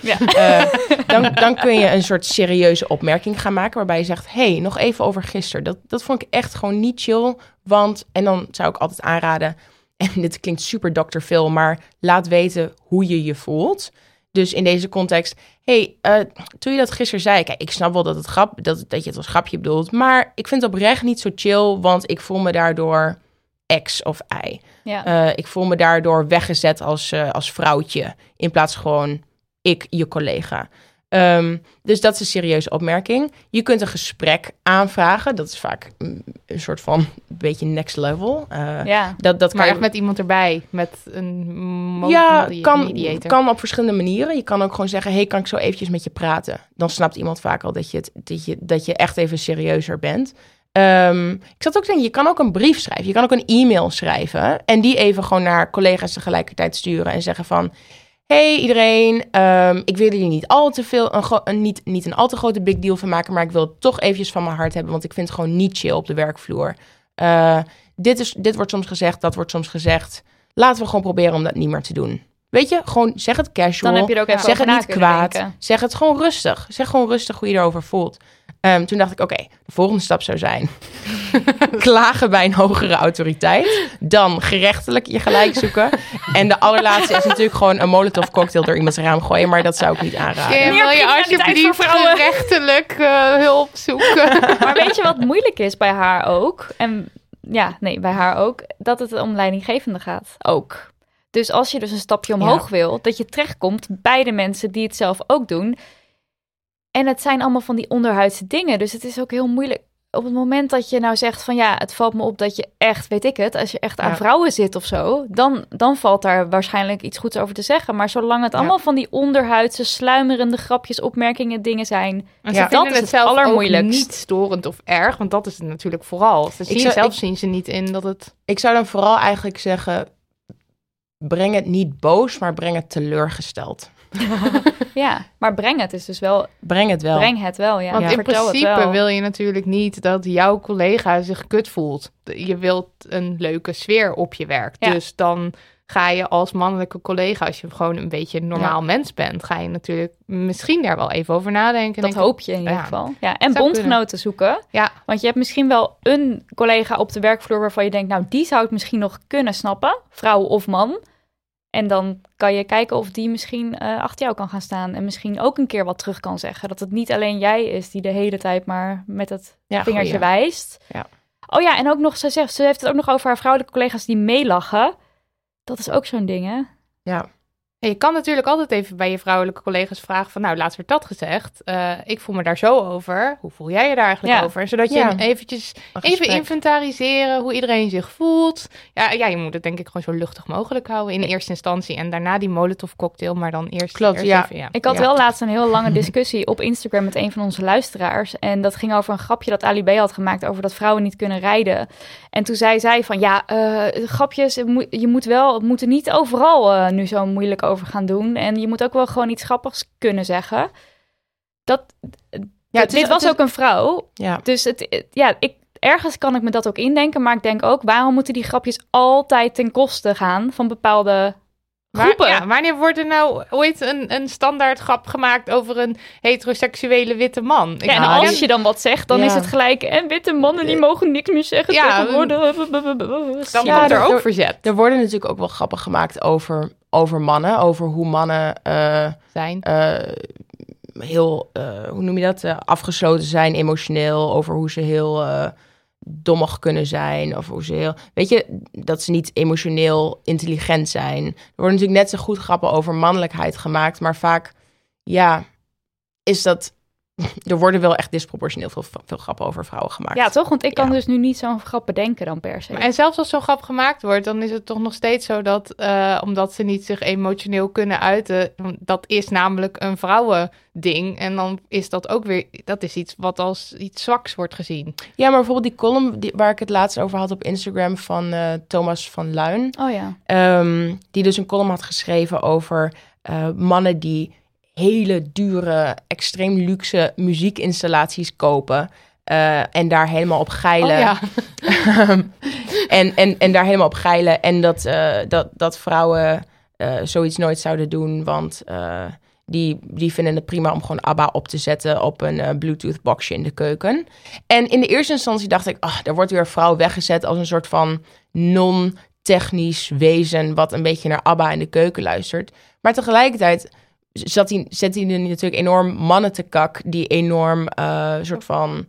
Ja. Eh, dan, dan kun je een soort serieuze opmerking gaan maken waarbij je zegt, hey, nog even over gisteren. Dat, dat vond ik echt gewoon niet chill, want, en dan zou ik altijd aanraden, *laughs* en dit klinkt super Dr. Phil, maar laat weten hoe je je voelt. Dus in deze context, hey, eh, toen je dat gisteren zei, kijk, ik snap wel dat, het grap, dat, dat je het als grapje bedoelt, maar ik vind het oprecht niet zo chill, want ik voel me daardoor X of Y. Ja. Eh, ik voel me daardoor weggezet als, eh, als vrouwtje, in plaats gewoon ik, je collega. Ehm, dus dat is een serieuze opmerking. Je kunt een gesprek aanvragen. Dat is vaak een soort van een beetje next level. Eh, ja. dat, dat kan Maar je- echt met iemand erbij. Met een ja, kan, mediator. kan op verschillende manieren. Je kan ook gewoon zeggen, hey, kan ik zo eventjes met je praten? Dan snapt iemand vaak al dat je, het, dat je, dat je echt even serieuzer bent. Ehm, ik zat ook te denken, je kan ook een brief schrijven. Je kan ook een e-mail schrijven. En die even gewoon naar collega's tegelijkertijd sturen. En zeggen van, hey iedereen, ehm, ik wil jullie niet al te veel, een, een, niet, niet een al te grote big deal van maken. Maar ik wil het toch eventjes van mijn hart hebben. Want ik vind het gewoon niet chill op de werkvloer. Eh, dit, is, dit wordt soms gezegd, dat wordt soms gezegd. Laten we gewoon proberen om dat niet meer te doen. Weet je, gewoon zeg het casual. Dan heb je er ook even zeg het niet kwaad. denken. Zeg het gewoon rustig. Zeg gewoon rustig hoe je erover voelt. Ehm, toen dacht ik, oké, de volgende stap zou zijn. *laughs* klagen bij een hogere autoriteit. Dan gerechtelijk je gelijk zoeken. En de allerlaatste is natuurlijk gewoon een molotov cocktail door iemands raam gooien. Maar dat zou ik niet aanraden. Kim, Meer wil je alsjeblieft vrouwen. gerechtelijk eh, hulp zoeken? *laughs* Maar weet je wat moeilijk is bij haar ook? En ja, nee, bij haar ook. Dat het om leidinggevende gaat. Ook. Dus als je dus een stapje omhoog wil, dat je terechtkomt bij de mensen die het zelf ook doen. En het zijn allemaal van die onderhuidse dingen. Dus het is ook heel moeilijk. Op het moment dat je nou zegt van ja, het valt me op dat je echt, weet ik het, als je echt aan Ja. vrouwen zit of zo, dan, dan valt daar waarschijnlijk iets goeds over te zeggen. Maar zolang het Ja. allemaal van die onderhuidse, sluimerende grapjes, opmerkingen, dingen zijn, En Ja. ze vinden dat is het het zelf ook allermoeilijkst. niet storend of erg, want dat is het natuurlijk vooral. Ze zien, zou- zelf ik- zien ze niet in dat het... Ik zou dan vooral eigenlijk zeggen... Breng het niet boos, maar breng het teleurgesteld. *laughs* ja. Maar breng het is dus wel, Breng het wel. breng het wel, ja. Want in Vertel principe wil je natuurlijk niet dat jouw collega zich kut voelt. Je wilt een leuke sfeer op je werk. Ja. Dus dan ga je als mannelijke collega, als je gewoon een beetje een normaal mens bent, ga je natuurlijk misschien daar wel even over nadenken. Dat hoop je in ieder Ja. geval. Ja, en Zou bondgenoten zoeken. Ja, Want je hebt misschien wel een collega op de werkvloer waarvan je denkt, nou, die zou het misschien nog kunnen snappen, vrouw of man. En dan kan je kijken of die misschien eh, achter jou kan gaan staan en misschien ook een keer wat terug kan zeggen. Dat het niet alleen jij is die de hele tijd maar met het Ja, vingertje goeie. wijst. Ja. Oh ja, en ook nog, ze, zegt, ze heeft het ook nog over haar vrouwelijke collega's die meelachen. Dat is ook zo'n ding, hè? Ja. Je kan natuurlijk altijd even bij je vrouwelijke collega's vragen van, nou, laatst werd dat gezegd. Eh, ik voel me daar zo over. Hoe voel jij je daar eigenlijk Ja. over? Zodat je Ja. eventjes even inventariseren hoe iedereen zich voelt. Ja, ja, je moet het denk ik gewoon zo luchtig mogelijk houden in eerste instantie. En daarna die molotov cocktail, maar dan eerst, Klopt, eerst ja. even, ja. Ik had wel laatst een heel lange *laughs* discussie op Instagram met een van onze luisteraars. En dat ging over een grapje dat Ali B had gemaakt over dat vrouwen niet kunnen rijden. En toen zei zij van ja, eh, grapjes, je moet- moet wel, we moeten niet overal eh, nu zo moeilijk over gaan doen. En je moet ook wel gewoon iets grappigs kunnen zeggen. Dat, Ja, het is- dit was het is- ook een vrouw. Ja. Dus het, het- ja, ik, ergens kan ik me dat ook indenken. Maar ik denk ook, waarom moeten die grapjes altijd ten koste gaan van bepaalde Waar- groepen? ja, wanneer wordt er nou ooit een, een standaard grap gemaakt over een heteroseksuele witte man? Ik Ja, en als je dan wat zegt, dan Ja. is het gelijk. En witte mannen die mogen niks meer zeggen Ja, tegenwoordig. dan *laughs* Ja, wordt er er- ook er- verzet Er worden natuurlijk ook wel grappen gemaakt over, over mannen. Over hoe mannen eh, zijn. eh, heel, eh, hoe noem je dat, eh, afgesloten zijn emotioneel. Over hoe ze heel eh, dommig kunnen zijn. Of hoe ze heel, weet je, dat ze niet emotioneel intelligent zijn. Er worden natuurlijk net zo goed grappen over mannelijkheid gemaakt. Maar vaak, ja, is dat... *laughs* Er worden wel echt disproportioneel veel, veel grappen over vrouwen gemaakt. Ja, toch? Want ik kan Ja. dus nu niet zo'n grap bedenken dan per se. Maar En zelfs als zo'n grap gemaakt wordt, dan is het toch nog steeds zo dat, eh, omdat ze niet zich emotioneel kunnen uiten, dat is namelijk een vrouwending. En dan is dat ook weer, dat is iets wat als iets zwaks wordt gezien. Ja, maar bijvoorbeeld die column die, waar ik het laatst over had op Instagram van eh, Thomas van Luin. Oh ja. Ehm, die dus een column had geschreven over eh, mannen die hele dure, extreem luxe muziekinstallaties kopen. eh, en daar helemaal op geilen. Oh ja. *laughs* en, en, en daar helemaal op geilen. En dat, eh, dat, dat vrouwen eh, zoiets nooit zouden doen. Want die, die vinden het prima om gewoon ABBA op te zetten op een eh, Bluetooth boxje in de keuken. En in de eerste instantie dacht ik, ah, daar wordt weer een vrouw weggezet als een soort van non-technisch wezen wat een beetje naar ABBA in de keuken luistert. Maar tegelijkertijd zat hij, zet hij er natuurlijk enorm mannen te kak die enorm eh soort van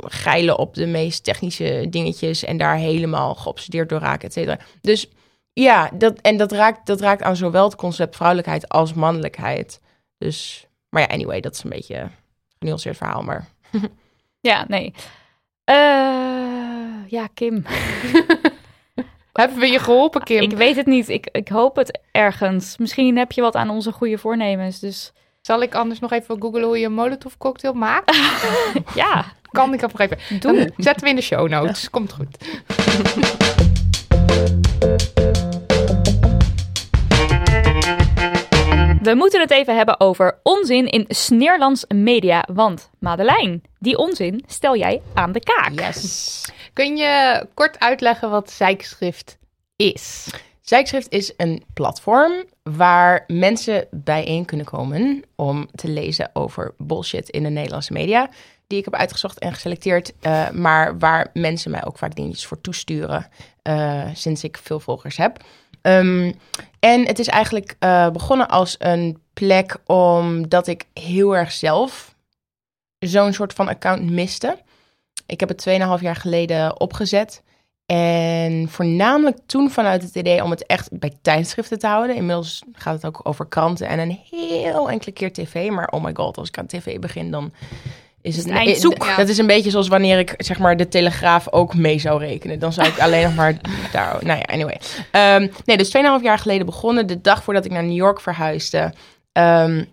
geilen op de meest technische dingetjes en daar helemaal geobsedeerd door raken, et cetera. Dus ja, dat, en dat raakt, dat raakt aan zowel het concept vrouwelijkheid als mannelijkheid. Dus, maar ja, anyway, dat is een beetje een genuanceerd verhaal, maar... *laughs* Ja, nee. Eh, ja, Kim. *laughs* Hebben we je geholpen, Kim? Ik weet het niet. Ik, ik hoop het ergens. Misschien heb je wat aan onze goede voornemens. Dus Zal ik anders nog even googlen hoe je een molotov cocktail maakt? *laughs* ja, kan ik nog even. Doe. Dan zetten we in de show notes. Komt goed. We moeten het even hebben over onzin in Sneerlands media. Want Madeleine, die onzin stel jij aan de kaak. Yes. Kun je kort uitleggen wat zijkschrift is? Zijkschrift is een platform waar mensen bijeen kunnen komen om te lezen over bullshit in de Nederlandse media. die ik heb uitgezocht en geselecteerd. eh, maar waar mensen mij ook vaak dingetjes voor toesturen. eh, sinds ik veel volgers heb. Ehm, en het is eigenlijk eh, begonnen als een plek omdat ik heel erg zelf zo'n soort van account miste. Ik heb het 2,5 jaar geleden opgezet. En voornamelijk toen vanuit het idee om het echt bij tijdschriften te houden. Inmiddels gaat het ook over kranten en een heel enkele keer tv. Maar oh my god, als ik aan tv begin, dan is het... het eind zoek. eh, Dat is een beetje zoals wanneer ik zeg maar de Telegraaf ook mee zou rekenen. Dan zou ik alleen nog maar *laughs* daar... Nou ja, anyway. Ehm, nee, dus 2,5 jaar geleden begonnen. De dag voordat ik naar New York verhuisde. Ehm,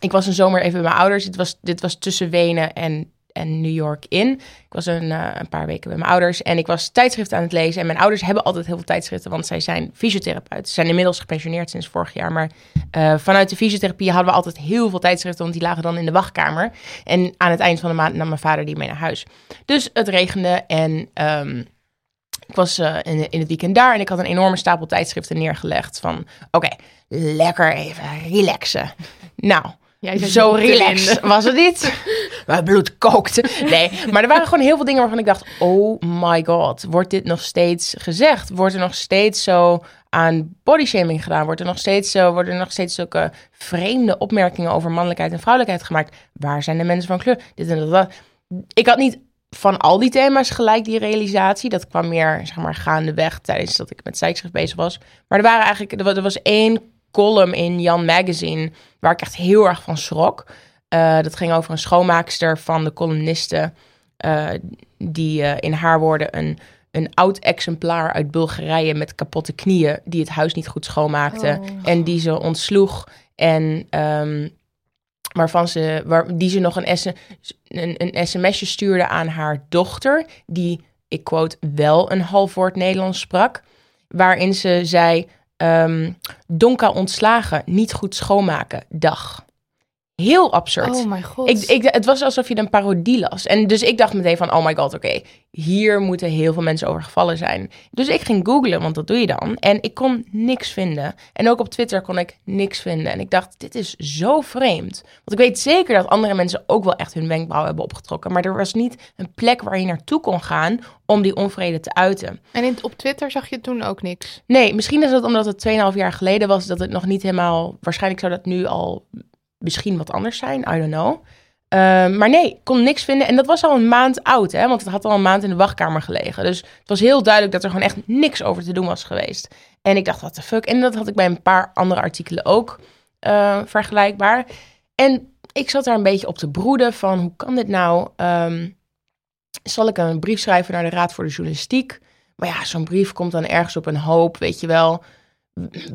ik was een zomer even bij mijn ouders. Dit was, dit was tussen Wenen en, en New York in. Ik was een, eh, een paar weken bij mijn ouders. En ik was tijdschriften aan het lezen. En mijn ouders hebben altijd heel veel tijdschriften. Want zij zijn fysiotherapeut. Ze zijn inmiddels gepensioneerd sinds vorig jaar. Maar eh, vanuit de fysiotherapie hadden we altijd heel veel tijdschriften. Want die lagen dan in de wachtkamer. En aan het eind van de maand nam mijn vader die mee naar huis. Dus het regende en... ehm, ik was eh, in, in het weekend daar en ik had een enorme stapel tijdschriften neergelegd. Van oké, lekker even relaxen. Nou, Jij zo relaxed was het niet. *laughs* Mijn bloed kookte. Nee, maar er waren gewoon heel veel dingen waarvan ik dacht: oh my god, wordt dit nog steeds gezegd? Wordt er nog steeds zo aan bodyshaming gedaan? Wordt er nog steeds zo, worden er nog steeds zulke vreemde opmerkingen over mannelijkheid en vrouwelijkheid gemaakt? Waar zijn de mensen van kleur? Dit en dat. Ik had niet van al die thema's gelijk die realisatie. Dat kwam meer, zeg maar, gaandeweg tijdens dat ik met tijdschrift bezig was. Maar er waren eigenlijk, er was één column in Jan Magazine waar ik echt heel erg van schrok. Eh, dat ging over een schoonmaakster van de columnisten. eh, die eh, in haar woorden een, een oud exemplaar uit Bulgarije met kapotte knieën. die het huis niet goed schoonmaakte. En die ze ontsloeg. En ehm, waarvan ze, waar, die ze nog een, S, een, een sms'je stuurde aan haar dochter. Die, ik quote, wel een half woord Nederlands sprak. Waarin ze zei: ehm, Donka ontslagen, niet goed schoonmaken, dag. Heel absurd. Oh mijn god. Ik, ik, het was alsof je een parodie las. En dus ik dacht meteen van, oh my god, oké, hier moeten heel veel mensen over gevallen zijn. Dus ik ging googlen, want dat doe je dan. En ik kon niks vinden. En ook op Twitter kon ik niks vinden. En ik dacht, dit is zo vreemd. Want ik weet zeker dat andere mensen ook wel echt hun wenkbrauw hebben opgetrokken. Maar er was niet een plek waar je naartoe kon gaan om die onvrede te uiten. En in, op Twitter zag je toen ook niks. Nee, misschien is het omdat het 2,5 jaar geleden was dat het nog niet helemaal. Waarschijnlijk zou dat nu al misschien wat anders zijn. I don't know. Ehm, maar nee, kon niks vinden. En dat was al een maand oud, hè? Want het had al een maand in de wachtkamer gelegen. Dus het was heel duidelijk dat er gewoon echt niks over te doen was geweest. En ik dacht, what the fuck? En dat had ik bij een paar andere artikelen ook eh, vergelijkbaar. En ik zat daar een beetje op te broeden van, hoe kan dit nou? Ehm, zal ik een brief schrijven naar de Raad voor de Journalistiek? Maar ja, zo'n brief komt dan ergens op een hoop, weet je wel.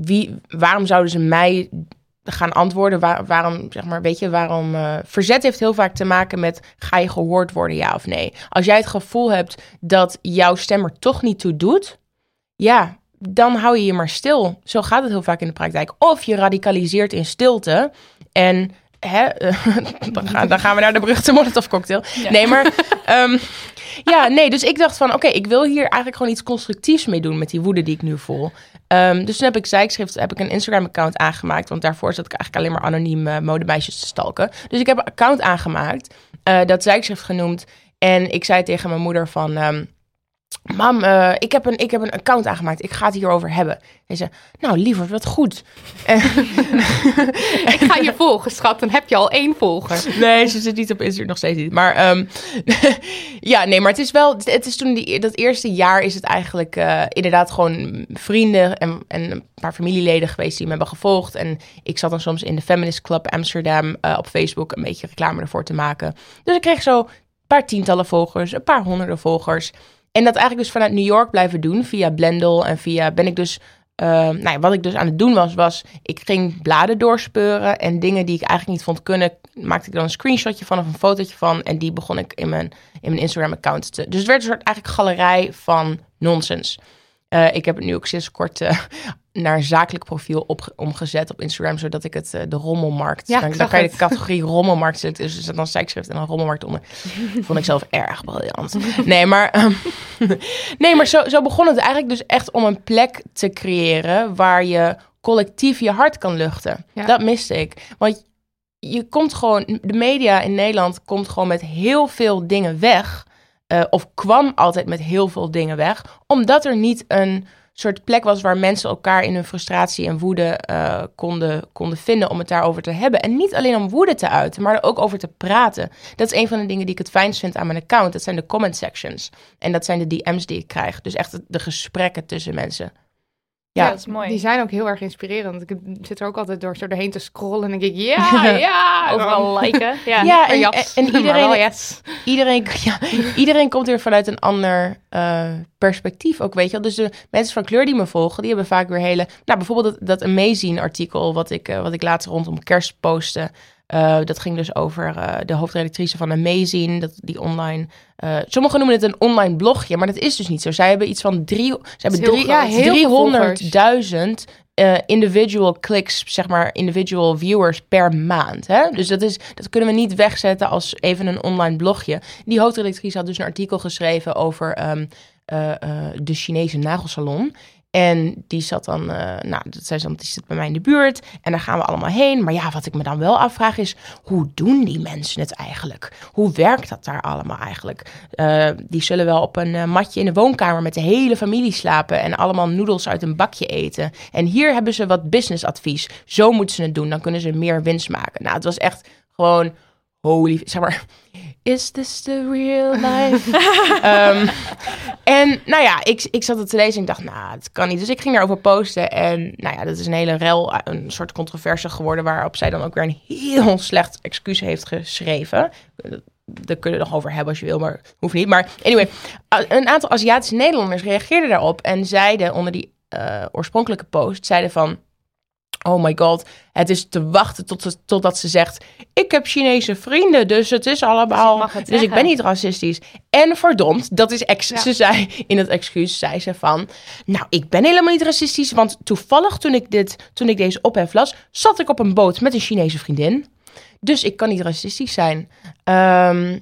Wie, waarom zouden ze mij gaan antwoorden? Waar- waarom, zeg maar, weet je, waarom... eh, verzet heeft heel vaak te maken met, ga je gehoord worden, ja of nee? Als jij het gevoel hebt dat jouw stem er toch niet toe doet, ja, dan hou je je maar stil. Zo gaat het heel vaak in de praktijk. Of je radicaliseert in stilte en... Hè, *laughs* dan, gaan, dan gaan we naar de beruchte Molotov cocktail. Nee, maar *laughs* ehm, ja, nee, dus ik dacht van, oké, ik wil hier eigenlijk gewoon iets constructiefs mee doen met die woede die ik nu voel. Ehm, dus toen heb ik zijkschrift, heb ik een Instagram-account aangemaakt, want daarvoor zat ik eigenlijk alleen maar anoniem eh, modemeisjes te stalken. Dus ik heb een account aangemaakt, eh, dat zijkschrift genoemd. En ik zei tegen mijn moeder van, ehm, mam, eh, ik, heb een, ik heb een account aangemaakt, ik ga het hierover hebben. En ze, nou liever, wat goed. *laughs* Ik ga je volgen, schat. Dan heb je al één volger. Nee, ze zit niet op Instagram, nog steeds niet. Maar ehm, *laughs* ja, nee, maar het is wel... Het is toen die, dat eerste jaar is het eigenlijk eh, inderdaad gewoon vrienden en, en een paar familieleden geweest die me hebben gevolgd. En ik zat dan soms in de Feminist Club Amsterdam eh, op Facebook een beetje reclame ervoor te maken. Dus ik kreeg zo een paar tientallen volgers, een paar honderden volgers. En dat eigenlijk dus vanuit New York blijven doen via Blendel en via ben ik dus eh, nou ja, wat ik dus aan het doen was, was ik ging bladen doorspeuren en dingen die ik eigenlijk niet vond kunnen, maakte ik dan een screenshotje van of een fotootje van en die begon ik in mijn, in mijn Instagram account te. Dus het werd een soort eigenlijk galerij van nonsens. Eh, ik heb het nu ook sinds kort eh, *laughs* naar zakelijk profiel op, omgezet op Instagram, zodat ik het eh, de rommelmarkt. Ja, dan, dan kan je de categorie *laughs* rommelmarkt zetten. Dus er zit dan zijkschrift en dan rommelmarkt onder. *laughs* Vond ik zelf erg briljant. Nee, maar, ehm, nee, maar zo, zo begon het eigenlijk dus echt om een plek te creëren waar je collectief je hart kan luchten. Ja. Dat miste ik. Want je komt gewoon, de media in Nederland komt gewoon met heel veel dingen weg. Eh, of kwam altijd met heel veel dingen weg. Omdat er niet een soort plek was waar mensen elkaar in hun frustratie en woede eh, konden, konden vinden om het daarover te hebben. En niet alleen om woede te uiten, maar er ook over te praten. Dat is een van de dingen die ik het fijnst vind aan mijn account. Dat zijn de comment sections. En dat zijn de DM's die ik krijg. Dus echt de gesprekken tussen mensen. Ja, Ja, dat is mooi. Die zijn ook heel erg inspirerend. Ik zit er ook altijd door zo doorheen te scrollen en denk ik, *laughs* ja, ja. Overal liken. *laughs* Ja. Ja, en, en, jas. *laughs* en Maar wel iedereen, yes. iedereen, ja, iedereen komt weer vanuit een ander eh, perspectief ook, weet je wel. Dus de mensen van kleur die me volgen, die hebben vaak weer hele... Nou, bijvoorbeeld dat, dat Amazing artikel wat ik, eh, wat ik laatst rondom kerst postte. Eh, dat ging dus over eh, de hoofdredactrice van Amazing, dat die online... eh, sommigen noemen het een online blogje, maar dat is dus niet zo. Zij hebben iets van drie, ze hebben drie, groot. Ja, heel veel 300.000 eh, individual clicks, zeg maar individual viewers per maand. Hè? Dus dat, is, dat kunnen we niet wegzetten als even een online blogje. Die hoofdredactrice had dus een artikel geschreven over ehm, eh, eh, de Chinese nagelsalon. En die zat dan, eh, nou, dan, die zit bij mij in de buurt. En daar gaan we allemaal heen. Maar ja, wat ik me dan wel afvraag is, hoe doen die mensen het eigenlijk? Hoe werkt dat daar allemaal eigenlijk? Eh, die zullen wel op een eh, matje in de woonkamer met de hele familie slapen. En allemaal noedels uit een bakje eten. En hier hebben ze wat businessadvies. Zo moeten ze het doen, dan kunnen ze meer winst maken. Nou, het was echt gewoon, holy, zeg maar... Is this the real life? *laughs* Ehm, en nou ja, ik, ik zat het te lezen en ik dacht, nou, het kan niet. Dus ik ging daarover posten. En nou ja, dat is een hele rel, een soort controverse geworden... waarop zij dan ook weer een heel slecht excuus heeft geschreven. Daar kunnen we nog over hebben als je wil, maar hoeft niet. Maar anyway, een aantal Aziatische Nederlanders reageerden daarop... en zeiden onder die eh, oorspronkelijke post, zeiden van... Oh my god, het is te wachten tot ze, totdat ze zegt... ik heb Chinese vrienden, dus het is allemaal... Dus ik zeggen. ben niet racistisch. En verdomd, dat is ex Ja. ze zei in het excuus, zei ze van... Nou, ik ben helemaal niet racistisch, want toevallig toen ik, dit, toen ik deze ophef las... zat ik op een boot met een Chinese vriendin. Dus ik kan niet racistisch zijn. Ehm,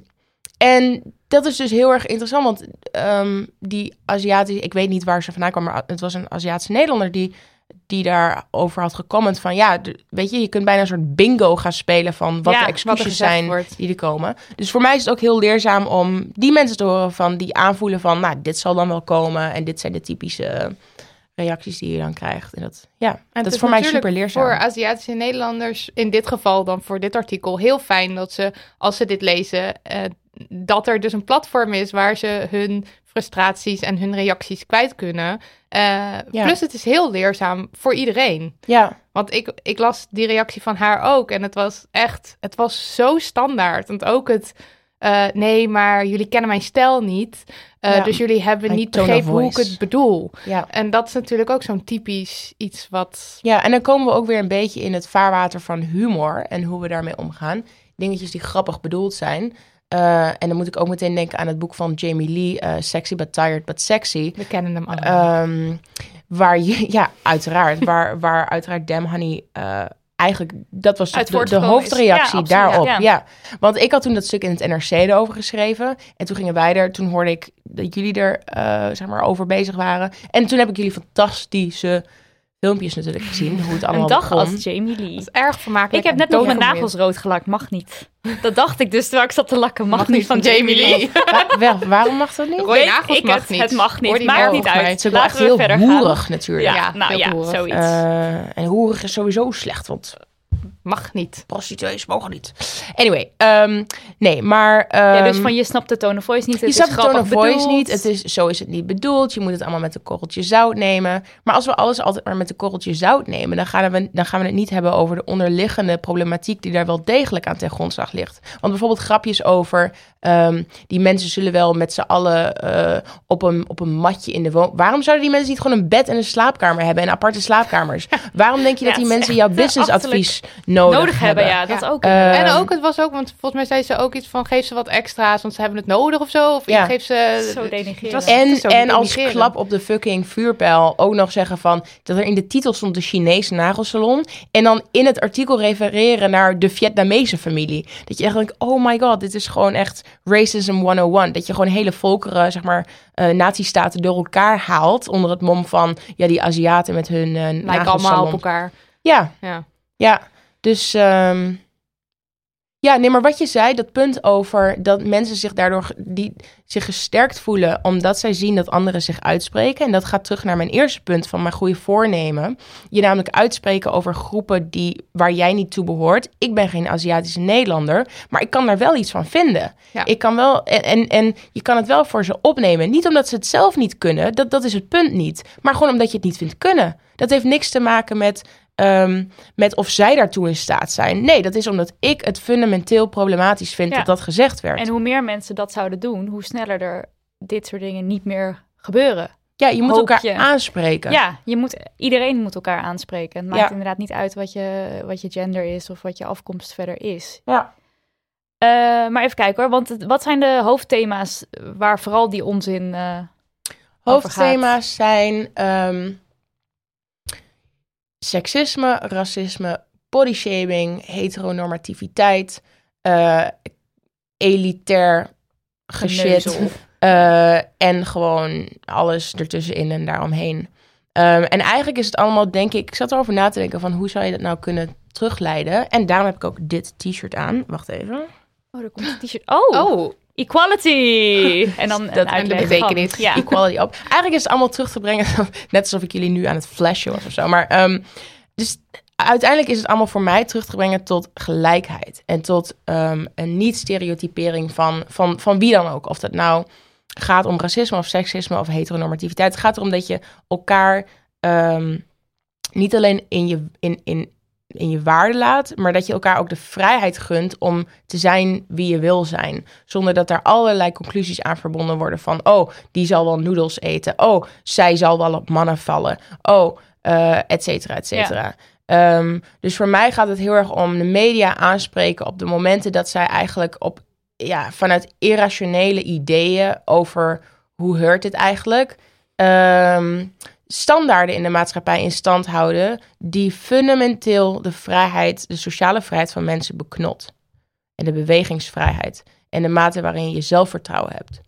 en dat is dus heel erg interessant, want ehm, die Aziatische... Ik weet niet waar ze vandaan kwam, maar het was een Aziatische Nederlander... die die daarover had gecomment van... ja, weet je, je kunt bijna een soort bingo gaan spelen... van wat Ja, de excuses zijn wordt. die er komen. Dus voor mij is het ook heel leerzaam om die mensen te horen... van die aanvoelen van, nou, dit zal dan wel komen... en dit zijn de typische reacties die je dan krijgt. En dat, ja, En dat is voor mij super leerzaam. Voor Aziatische Nederlanders, in dit geval dan voor dit artikel, heel fijn dat ze, als ze dit lezen, eh, dat er dus een platform is waar ze hun frustraties en hun reacties kwijt kunnen. Eh, Ja. Plus het is heel leerzaam voor iedereen. Ja, Want ik, ik las die reactie van haar ook en het was echt, het was zo standaard. Want ook het, eh, nee, maar jullie kennen mijn stijl niet. Eh, Ja. Dus jullie hebben niet begrepen hoe ik het bedoel. ja. En dat is natuurlijk ook zo'n typisch iets wat Ja, en dan komen we ook weer een beetje in het vaarwater van humor en hoe we daarmee omgaan. Dingetjes die grappig bedoeld zijn. Eh, en dan moet ik ook meteen denken aan het boek van Jamie Lee, eh, Sexy But Tired But Sexy. We kennen hem allemaal. Ehm, waar je, *laughs* ja, uiteraard, waar, waar uiteraard Damn Honey eh, eigenlijk, dat was de, de hoofdreactie Ja, daarop. ja. Ja. want ik had toen dat stuk in het NRC erover geschreven. En toen gingen wij er, toen hoorde ik dat jullie er, zeg maar, over bezig waren. En toen heb ik jullie fantastische filmpjes natuurlijk gezien, hoe het allemaal Een dag begon. als Jamie Lee. dat is erg vermakelijk. Ik heb net nog mijn nagels rood gelakt. Mag niet. Dat dacht ik dus terwijl ik zat te lakken. Mag, Mag niet van Jamie Lee. Wa- wel, waarom mag dat niet? Rode nagels ik mag het. niet. Het mag niet. Maakt niet uit. Het is wel echt heel verder gaan. hoerig natuurlijk. Ja, Ja, nou ja, zoiets. Eh, en hoerig is sowieso slecht, want Mag niet. prostituees mogen niet. Anyway, ehm, nee, maar... ja, dus ehm, van je snapt de tone of voice niet. Het je snapt de tone of voice bedoeld. niet. Het is, zo is het niet bedoeld. Je moet het allemaal met een korreltje zout nemen. Maar als we alles altijd maar met een korreltje zout nemen... dan gaan we, dan gaan we het niet hebben over de onderliggende problematiek... die daar wel degelijk aan ten grondslag ligt. Want bijvoorbeeld grapjes over... ehm, die mensen zullen wel met z'n allen eh, op, een, op een matje in de woon... Waarom zouden die mensen niet gewoon een bed en een slaapkamer hebben... en aparte slaapkamers? *laughs* Waarom denk je Ja, dat die mensen jouw *laughs* businessadvies nodig, nodig hebben. Ja, dat Ja. ook. Eh, en ook, het was ook, want volgens mij zei ze ook iets van geef ze wat extra's, want ze hebben het nodig of zo. Of Ja. geef ze. Zo denigrerend. Het was- En, zo en als klap op de fucking vuurpijl ook nog zeggen van dat er in de titel stond de Chinese nagelsalon. En dan in het artikel refereren naar de Vietnamese familie. Dat je echt denkt, oh my god, dit is gewoon echt racism 101. Dat je gewoon hele volkeren, zeg maar, eh nazistaten door elkaar haalt onder het mom van, ja, die Aziaten met hun eh Lijken allemaal nagelsalon. op elkaar. Ja, Ja. ja. Dus, ehm, Ja, nee, maar wat je zei, dat punt over dat mensen zich daardoor die, zich gesterkt voelen omdat zij zien dat anderen zich uitspreken. En dat gaat terug naar mijn eerste punt van mijn goede voornemen. Je namelijk uitspreken over groepen die, waar jij niet toe behoort. Ik ben geen Aziatische Nederlander, maar ik kan daar wel iets van vinden. Ja. Ik kan wel, en, en, en je kan het wel voor ze opnemen. Niet omdat ze het zelf niet kunnen, dat, dat is het punt niet. Maar gewoon omdat je het niet vindt kunnen. Dat heeft niks te maken met ehm, met of zij daartoe in staat zijn. Nee, dat is omdat ik het fundamenteel problematisch vind Ja. dat dat gezegd werd. En hoe meer mensen dat zouden doen, hoe sneller er dit soort dingen niet meer gebeuren. ja, je moet hoop elkaar je. aanspreken. Ja, je moet, iedereen moet elkaar aanspreken. Het maakt Ja. inderdaad niet uit wat je, wat je gender is of wat je afkomst verder is. Ja. Eh, maar even kijken hoor, want wat zijn de hoofdthema's waar vooral die onzin eh Hoofdthema's zijn ehm, seksisme, racisme, bodyshaming, heteronormativiteit, eh elitair geschit eh, en gewoon alles ertussenin en daaromheen. Ehm, en eigenlijk is het allemaal, denk ik, ik zat erover na te denken van hoe zou je dat nou kunnen terugleiden. En daarom heb ik ook dit t-shirt aan. Wacht even. Oh, er komt een t-shirt. Oh, Oh, equality! *laughs* En dan Dat- en de betekenis. Ja. equality op. Eigenlijk is het allemaal terug te brengen, *laughs* net alsof ik jullie nu aan het flashen was of zo. Maar ehm, dus uiteindelijk is het allemaal voor mij terug te brengen tot gelijkheid. En tot ehm, een niet-stereotypering van, van, van wie dan ook. Of dat nou gaat om racisme of seksisme of heteronormativiteit. Het gaat erom dat je elkaar ehm, niet alleen in je, in, in, in je waarde laat, maar dat je elkaar ook de vrijheid gunt om te zijn wie je wil zijn. Zonder dat daar allerlei conclusies aan verbonden worden van, oh, die zal wel noedels eten. Oh, zij zal wel op mannen vallen. Oh, eh et cetera, et cetera. Ehm, dus voor mij gaat het heel erg om de media aanspreken op de momenten dat zij eigenlijk op, ja, vanuit irrationele ideeën over hoe heurt het eigenlijk, ehm, standaarden in de maatschappij in stand houden die fundamenteel de vrijheid, de sociale vrijheid van mensen beknot. En de bewegingsvrijheid. En de mate waarin je zelfvertrouwen hebt.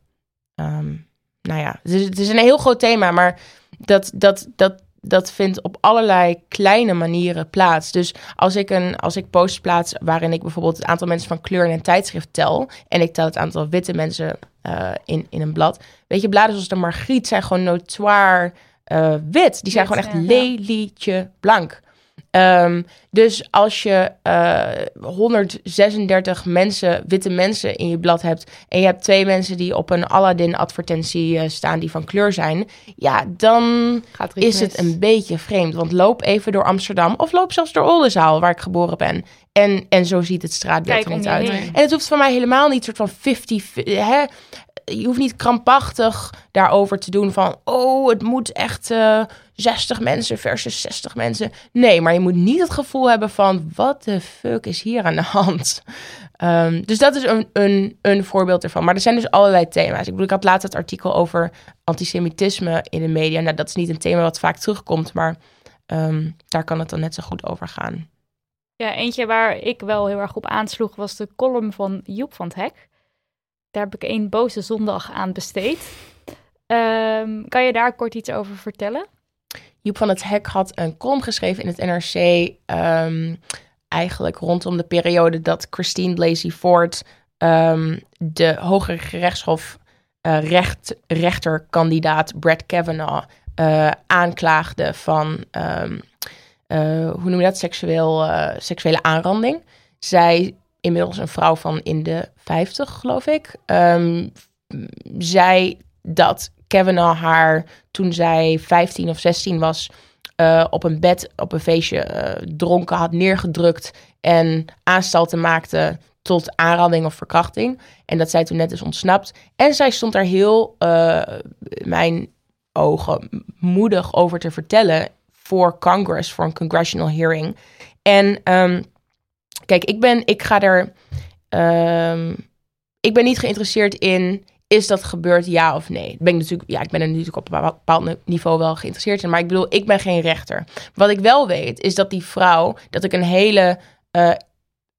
Ehm, nou ja, het is, het is een heel groot thema, maar dat, dat, dat, dat vindt op allerlei kleine manieren plaats. Dus als ik, een, als ik posts plaats waarin ik bijvoorbeeld het aantal mensen van kleur in een tijdschrift tel. En ik tel het aantal witte mensen eh, in, in een blad. Weet je, bladen zoals de Margriet zijn gewoon notoir eh, wit. Die zijn Wit, gewoon echt ja. lelietje blank. Ehm, dus als je eh 136 mensen, witte mensen in je blad hebt... en je hebt twee mensen die op een Aladdin-advertentie eh, staan die van kleur zijn... ja, dan gaat is het een beetje vreemd. Want loop even door Amsterdam of loop zelfs door Oldenzaal, waar ik geboren ben. En, en zo ziet het straatbeeld er niet uit. heen. En het hoeft van mij helemaal niet soort van 50... Hè? Je hoeft niet krampachtig daarover te doen van... oh, het moet echt eh 60 mensen versus 60 mensen. Nee, maar je moet niet het gevoel hebben van... wat de fuck is hier aan de hand? Ehm, dus dat is een, een, een voorbeeld ervan. Maar er zijn dus allerlei thema's. Ik bedoel, ik had laatst het artikel over antisemitisme in de media. Nou, dat is niet een thema wat vaak terugkomt, maar ehm, daar kan het dan net zo goed over gaan. Ja, eentje waar ik wel heel erg op aansloeg was de column van Joep van het Hek. Daar heb ik één boze zondag aan besteed. Ehm, kan je daar kort iets over vertellen? Joep van het Hek had een column geschreven in het NRC. ehm, eigenlijk rondom de periode dat Christine Blasey Ford ehm, de hogere gerechtshof eh, recht, rechterkandidaat Brett Kavanaugh eh, aanklaagde van, ehm, eh, hoe noem je dat, Seksueel, seksuele aanranding. Zij, inmiddels een vrouw van in de 50, geloof ik, ehm, zei dat Kavanaugh haar toen zij 15 of 16 was eh, op een bed op een feestje eh, dronken had neergedrukt en aanstalten maakte tot aanranding of verkrachting. En dat zij toen net is ontsnapt. En zij stond daar heel, eh, mijn ogen, moedig over te vertellen voor Congress, voor een congressional hearing. En ehm, kijk, ik ben, ik ga er, ehm, ik ben niet geïnteresseerd in is dat gebeurd, ja of nee? Ben natuurlijk, ja, ik ben er natuurlijk op een bepaald niveau wel geïnteresseerd in. Maar ik bedoel, ik ben geen rechter. Wat ik wel weet, is dat die vrouw... dat ik een hele eh,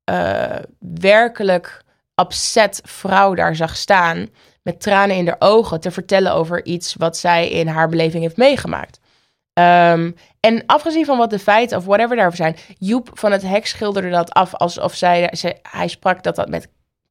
eh, werkelijk upset vrouw daar zag staan... met tranen in haar ogen te vertellen over iets... wat zij in haar beleving heeft meegemaakt. Ehm, en afgezien van wat de feiten of whatever daarover zijn, Joep van het Hek schilderde dat af alsof zij, zij hij sprak dat dat met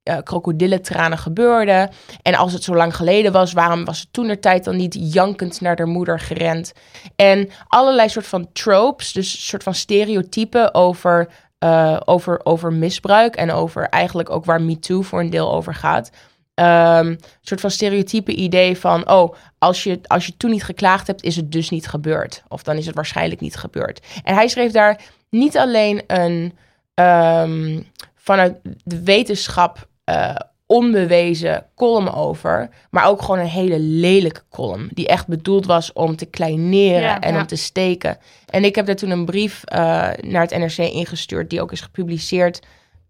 uh, krokodillentranen gebeurde. En als het zo lang geleden was, waarom was ze toen de tijd dan niet jankend naar haar moeder gerend? En allerlei soort van tropes, dus soort van stereotypen over, uh, over, over misbruik en over eigenlijk ook waar MeToo voor een deel over gaat. Um, soort van stereotype idee van, oh, als je, als je toen niet geklaagd hebt, is het dus niet gebeurd. Of dan is het waarschijnlijk niet gebeurd. En hij schreef daar niet alleen een um, vanuit de wetenschap uh, onbewezen column over, maar ook gewoon een hele lelijke column. Die echt bedoeld was om te kleineren Ja, en ja. om te steken. En ik heb daar toen een brief uh, naar het NRC ingestuurd, die ook is gepubliceerd,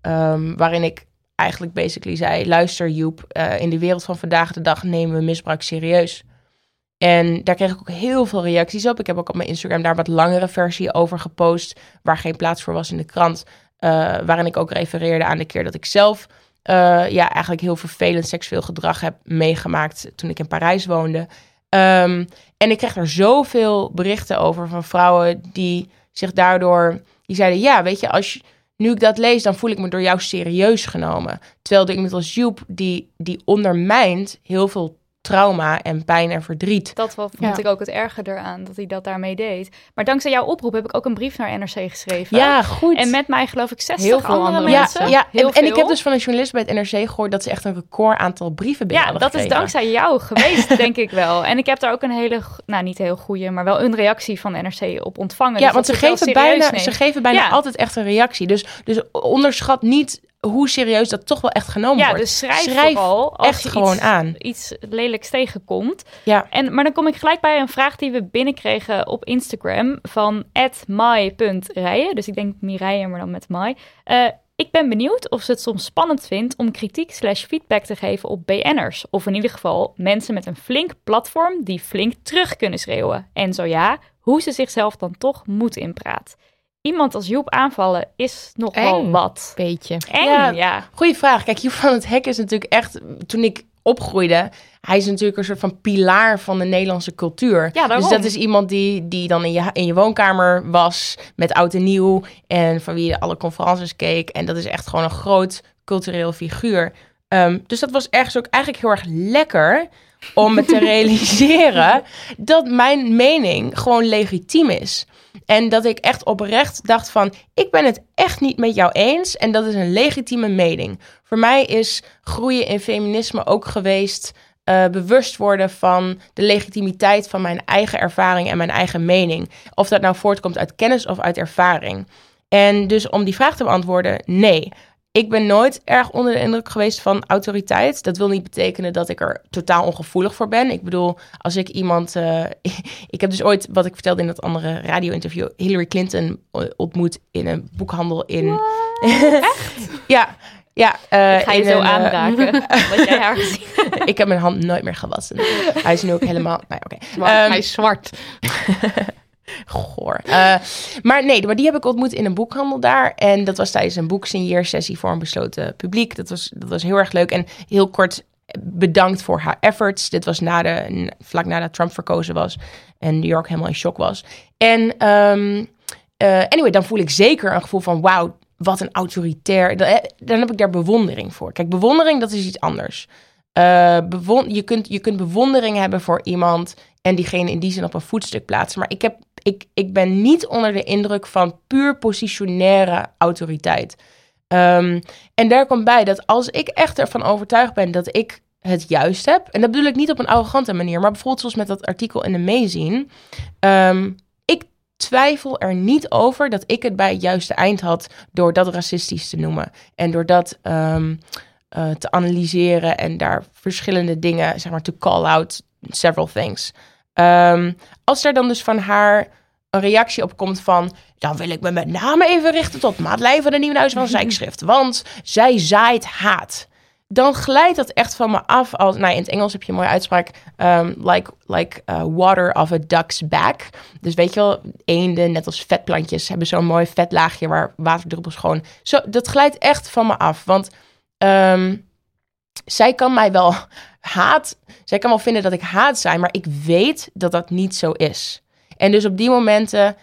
um, waarin ik eigenlijk basically zei: luister, Joep, uh, in de wereld van vandaag de dag nemen we misbruik serieus. En daar kreeg ik ook heel veel reacties op. Ik heb ook op mijn Instagram daar wat langere versie over gepost, waar geen plaats voor was in de krant. Uh, waarin ik ook refereerde aan de keer dat ik zelf ja, eigenlijk heel vervelend seksueel gedrag heb meegemaakt toen ik in Parijs woonde. Um, en ik kreeg er zoveel berichten over van vrouwen die zich daardoor, die zeiden, ja, weet je, als nu ik dat lees, dan voel ik me door jou serieus genomen. Terwijl er iemand als Joep, die, die ondermijnt heel veel trauma en pijn en verdriet. Dat vond Ja. ik ook het erge eraan, dat hij dat daarmee deed. Maar dankzij jouw oproep heb ik ook een brief naar NRC geschreven. Ja, goed. En met mij geloof ik 60 Heel veel andere, andere ja, mensen. ja. Heel En, en ik veel. heb dus van een journalist bij het NRC gehoord dat ze echt een record aantal brieven binnen Ja, dat is dankzij jou *laughs* geweest, denk ik wel. En ik heb daar ook een hele, nou niet heel goede, maar wel een reactie van NRC op ontvangen. Ja, Dus want ze geven, bijna, neemt. ze geven bijna Ja. altijd echt een reactie. Dus, dus onderschat niet hoe serieus dat toch wel echt genomen Ja, wordt. dus schrijf, Schrijf vooral als echt je gewoon iets, aan. iets lelijks tegenkomt. Ja. En, maar dan kom ik gelijk bij een vraag die we binnenkregen op Instagram van @mai.rijen. Dus ik denk Mireille, maar dan met Mai. Eh, ik ben benieuwd of ze het soms spannend vindt om kritiek slash feedback te geven op BN'ers. Of in ieder geval mensen met een flink platform die flink terug kunnen schreeuwen. En zo ja, hoe ze zichzelf dan toch moet inpraat. Iemand als Joep aanvallen is nog wel Eng. wat. Beetje. Eng, Ja. ja. Goeie vraag. Kijk, Joep van het Hek is natuurlijk echt... Toen ik opgroeide, hij is natuurlijk een soort van pilaar van de Nederlandse cultuur. Ja, dus dat is iemand die, die dan in je, in je woonkamer was met oud en nieuw. En van wie je alle conferences keek. En dat is echt gewoon een groot cultureel figuur. Ehm, dus dat was ergens ook eigenlijk heel erg lekker om me te *laughs* realiseren dat mijn mening gewoon legitiem is. En dat ik echt oprecht dacht van, ik ben het echt niet met jou eens. En dat is een legitieme mening. Voor mij is groeien in feminisme ook geweest... eh, bewust worden van de legitimiteit van mijn eigen ervaring en mijn eigen mening. Of dat nou voortkomt uit kennis of uit ervaring. En dus om die vraag te beantwoorden, nee. Ik ben nooit erg onder de indruk geweest van autoriteit. Dat wil niet betekenen dat ik er totaal ongevoelig voor ben. Ik bedoel, als ik iemand. eh, *laughs* ik heb dus ooit, wat ik vertelde in dat andere radio-interview, Hillary Clinton eh, ontmoet in een boekhandel in. Echt? *laughs* ja. Ja, eh, ga je zo een, aanraken. *laughs* wat jij haar gezien ik heb mijn hand nooit meer gewassen. Hij is nu ook helemaal. Ja, oké. Zwart. Ehm, Hij is zwart. Goor. Eh, maar nee, maar die heb ik ontmoet in een boekhandel daar. En dat was tijdens een boeksigneersessie voor een besloten publiek. Dat was, dat was heel erg leuk. En heel kort bedankt voor haar efforts. Dit was na de, vlak nadat Trump verkozen was. En New York helemaal in shock was. En ehm, eh, anyway, dan voel ik zeker een gevoel van... wauw, wat een autoritair... Dan, eh, dan heb ik daar bewondering voor. Kijk, bewondering, dat is iets anders. Je, kunt, je kunt bewondering hebben voor iemand... en diegene in die zin op een voetstuk plaatsen. Maar ik, heb, ik, ik ben niet onder de indruk van puur positionaire autoriteit. Ehm, en daar komt bij dat als ik echt ervan overtuigd ben dat ik het juist heb... en dat bedoel ik niet op een arrogante manier... maar bijvoorbeeld zoals met dat artikel in de Meezien... ehm, ik twijfel er niet over dat ik het bij het juiste eind had... door dat racistisch te noemen. En door dat ehm, eh, te analyseren en daar verschillende dingen... zeg maar, to call out several things. Ehm, als er dan dus van haar een reactie op komt van... dan wil ik me met name even richten tot Madeleine van de Nieuwenhuis van Zijkschrift. *laughs* Want zij zaait haat. Dan glijdt dat echt van me af. Als, nou, in het Engels heb je een mooie uitspraak. ehm, like like uh, water of a duck's back. Dus weet je wel, eenden, net als vetplantjes... hebben zo'n mooi vetlaagje waar waterdruppels gewoon... Zo, dat glijdt echt van me af. Want ehm, zij kan mij wel haat... Zij kan wel vinden dat ik haat zijn, maar ik weet dat dat niet zo is. En dus op die momenten,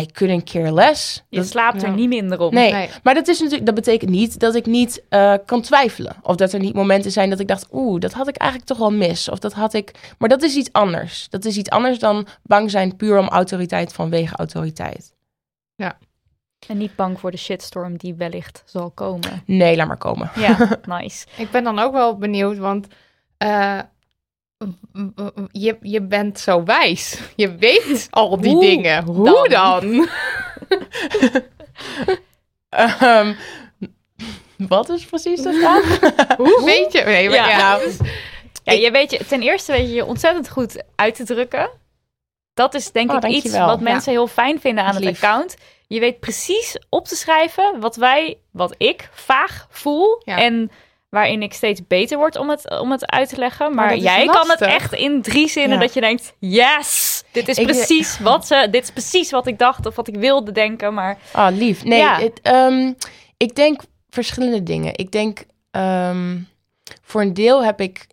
I couldn't care less. Je Dat- slaapt er ja. niet minder om. Nee, Nee. maar dat, is natuurlijk, dat betekent niet dat ik niet eh, kan twijfelen. Of dat er niet momenten zijn dat ik dacht, oeh, dat had ik eigenlijk toch wel mis. Of dat had ik. Maar dat is iets anders. Dat is iets anders dan bang zijn puur om autoriteit vanwege autoriteit. En niet bang voor de shitstorm die wellicht zal komen. Nee, laat maar komen. Ja, *laughs* nice. Ik ben dan ook wel benieuwd, want eh, je, je bent zo wijs. Je weet *laughs* al die Hoe dingen. Hoe dan? *laughs* Ehm, wat is precies de vraag? *laughs* Hoe weet je? Nee, maar Ja. ja. Nou, Ja, je weet je, ten eerste weet je je ontzettend goed uit te drukken. Dat is denk Oh, ik iets wat mensen heel fijn vinden aan het account. Je weet precies op te schrijven wat wij, wat ik vaag voel. Ja. En waarin ik steeds beter word om het, om het uit te leggen. Maar, dat is jij kan het echt in drie zinnen Ja. dat je denkt, yes, dit is Ik- precies wat ze, dit is precies wat ik dacht of wat ik wilde denken. Maar Ah, lief. Nee, Ja. het, ehm, ik denk verschillende dingen. Ik denk, ehm, voor een deel heb ik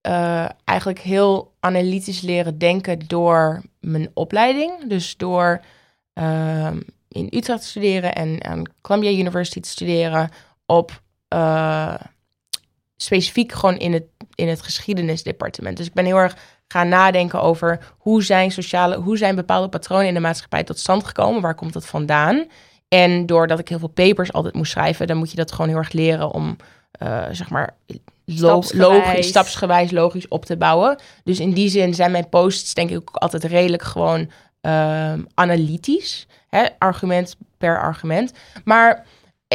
eh, eigenlijk heel analytisch leren denken door mijn opleiding. Dus door ehm, in Utrecht te studeren en aan Columbia University te studeren op eh, specifiek gewoon in het, in het geschiedenisdepartement. Dus ik ben heel erg gaan nadenken over hoe zijn sociale, hoe zijn bepaalde patronen in de maatschappij tot stand gekomen? Waar komt dat vandaan? En doordat ik heel veel papers altijd moest schrijven, dan moet je dat gewoon heel erg leren om, eh, zeg maar, Stapsgewijs. logisch, stapsgewijs logisch op te bouwen. Dus in die zin zijn mijn posts denk ik ook altijd redelijk gewoon ehm, analytisch. Hè? Argument per argument. Maar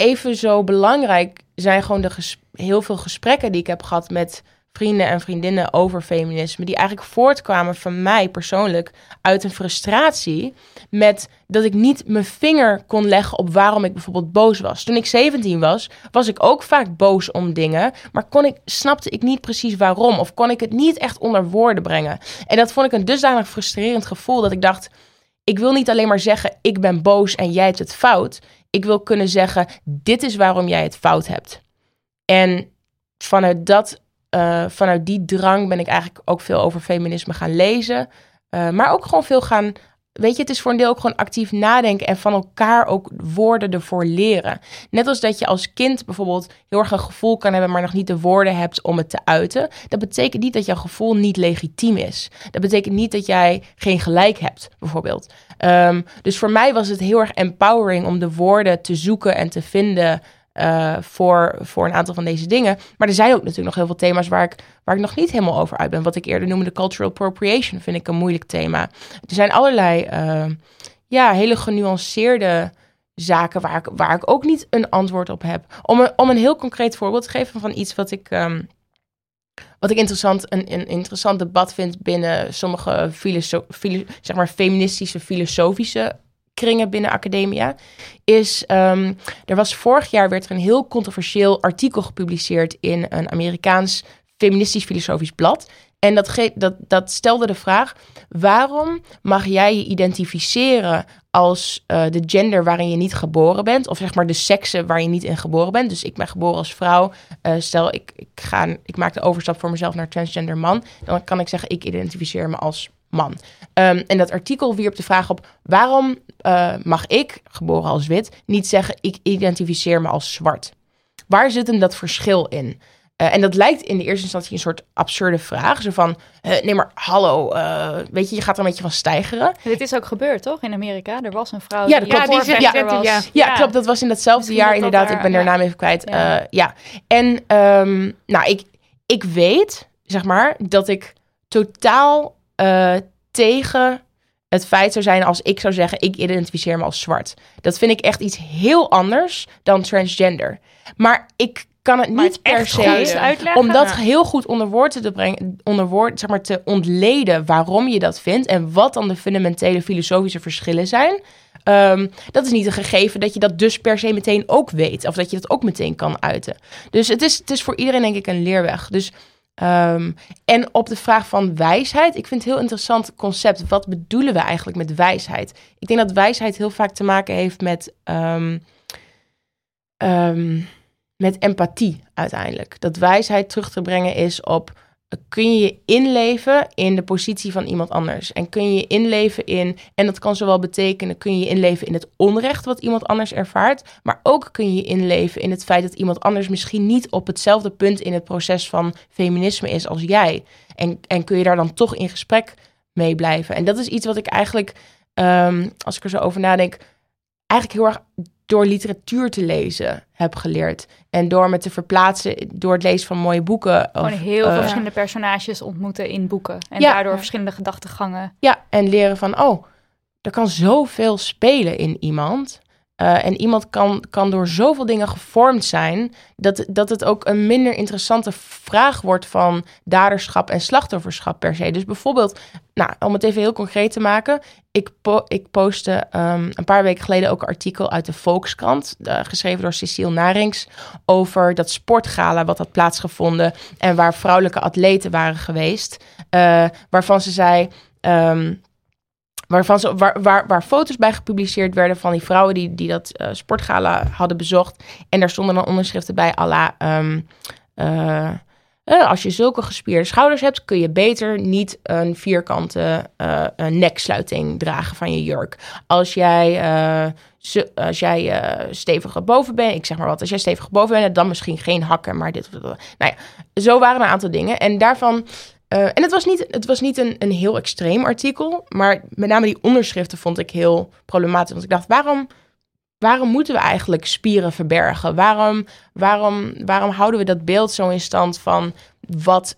even zo belangrijk zijn gewoon de heel veel gesprekken die ik heb gehad met vrienden en vriendinnen over feminisme, die eigenlijk voortkwamen van mij persoonlijk uit een frustratie met dat ik niet mijn vinger kon leggen op waarom ik bijvoorbeeld boos was. Toen ik 17 was, was ik ook vaak boos om dingen, maar kon ik, snapte ik niet precies waarom of kon ik het niet echt onder woorden brengen. En dat vond ik een dusdanig frustrerend gevoel dat ik dacht, ik wil niet alleen maar zeggen ik ben boos en jij hebt het fout. Ik wil kunnen zeggen dit is waarom jij het fout hebt. En vanuit dat eh, vanuit die drang ben ik eigenlijk ook veel over feminisme gaan lezen. Eh, maar ook gewoon veel gaan. Weet je, het is voor een deel ook gewoon actief nadenken en van elkaar ook woorden ervoor leren. Net als dat je als kind bijvoorbeeld heel erg een gevoel kan hebben, maar nog niet de woorden hebt om het te uiten. Dat betekent niet dat jouw gevoel niet legitiem is. Dat betekent niet dat jij geen gelijk hebt, bijvoorbeeld. Ehm, dus voor mij was het heel erg empowering om de woorden te zoeken en te vinden eh, voor, voor een aantal van deze dingen. Maar er zijn ook natuurlijk nog heel veel thema's waar ik, waar ik nog niet helemaal over uit ben. Wat ik eerder noemde cultural appropriation vind ik een moeilijk thema. Er zijn allerlei eh, ja, hele genuanceerde zaken waar ik, waar ik ook niet een antwoord op heb. Om een, om een heel concreet voorbeeld te geven van iets wat ik... ehm, wat ik interessant, een, een interessant debat vind binnen sommige filoso- filo- zeg maar feministische, filosofische kringen binnen academia, is ehm, er was vorig jaar werd er een heel controversieel artikel gepubliceerd in een Amerikaans feministisch filosofisch blad. En dat, ge- dat, dat stelde de vraag: waarom mag jij je identificeren als eh, de gender waarin je niet geboren bent, of zeg maar de seksen waar je niet in geboren bent? Dus ik ben geboren als vrouw. Eh, stel, ik, ik, ga, ik maak de overstap voor mezelf naar transgender man. Dan kan ik zeggen: ik identificeer me als man. Ehm, en dat artikel wierp de vraag op: waarom eh, mag ik, geboren als wit, niet zeggen: ik identificeer me als zwart? Waar zit hem dat verschil in? Eh, en dat lijkt in de eerste instantie een soort absurde vraag. Zo van, eh, nee maar hallo, eh, weet je, je gaat er een beetje van stijgeren. dit is ook gebeurd, toch? In Amerika. Er was een vrouw Ja, die klopt. die ja, was. Ja, klopt, dat was in datzelfde Misschien jaar dat inderdaad. daar- ik ben ja. naam even kwijt. Ja. En ehm, nou, ik, ik weet, zeg maar, dat ik totaal eh, tegen het feit zou zijn als ik zou zeggen, ik identificeer me als zwart. Dat vind ik echt iets heel anders dan transgender. Maar ik kan het Maar niet het per se uitleggen. om dat heel goed onder woorden te brengen, onder woord, zeg maar, te ontleden waarom je dat vindt en wat dan de fundamentele filosofische verschillen zijn. Ehm, dat is niet een gegeven dat je dat dus per se meteen ook weet. Of dat je dat ook meteen kan uiten. Dus het is, het is voor iedereen denk ik een leerweg. Dus, ehm, en op de vraag van wijsheid. Ik vind het heel interessant concept. Wat bedoelen we eigenlijk met wijsheid? Ik denk dat wijsheid heel vaak te maken heeft met... ehm, ehm, met empathie uiteindelijk. Dat wijsheid terug te brengen is op kun je je inleven in de positie van iemand anders. En kun je inleven in, en dat kan zowel betekenen, kun je inleven in het onrecht wat iemand anders ervaart, maar ook kun je je inleven in het feit dat iemand anders misschien niet op hetzelfde punt in het proces van feminisme is als jij. En, en kun je daar dan toch in gesprek mee blijven. En dat is iets wat ik eigenlijk, ehm, als ik er zo over nadenk, eigenlijk heel erg door literatuur te lezen heb geleerd. En door me te verplaatsen, door het lezen van mooie boeken. Gewoon of, heel veel eh, verschillende personages ontmoeten in boeken. En Ja. daardoor verschillende gedachtegangen. Ja, en leren van, oh, er kan zoveel spelen in iemand. Eh, en iemand kan, kan door zoveel dingen gevormd zijn, dat, dat het ook een minder interessante vraag wordt van daderschap en slachtofferschap per se. Dus bijvoorbeeld, nou, om het even heel concreet te maken, ik, po ik postte ehm, een paar weken geleden ook een artikel uit de Volkskrant, eh, geschreven door Cecile Narings, over dat sportgala wat had plaatsgevonden en waar vrouwelijke atleten waren geweest, eh, waarvan ze zei. ehm, Waarvan ze, waar, waar, waar foto's bij gepubliceerd werden van die vrouwen die, die dat eh, sportgala hadden bezocht. En daar stonden dan onderschriften bij la, ehm, eh, eh, als je zulke gespierde schouders hebt, kun je beter niet een vierkante eh, neksluiting dragen van je jurk. Als jij, eh, ze- als jij eh, stevig boven bent, ik zeg maar wat, als jij stevig boven bent, dan misschien geen hakken, maar dit of dat. Nou ja, zo waren een aantal dingen. En daarvan eh, en het was niet, het was niet een, een heel extreem artikel, maar met name die onderschriften vond ik heel problematisch. Want ik dacht, waarom, waarom moeten we eigenlijk spieren verbergen? Waarom, waarom, waarom houden we dat beeld zo in stand van wat,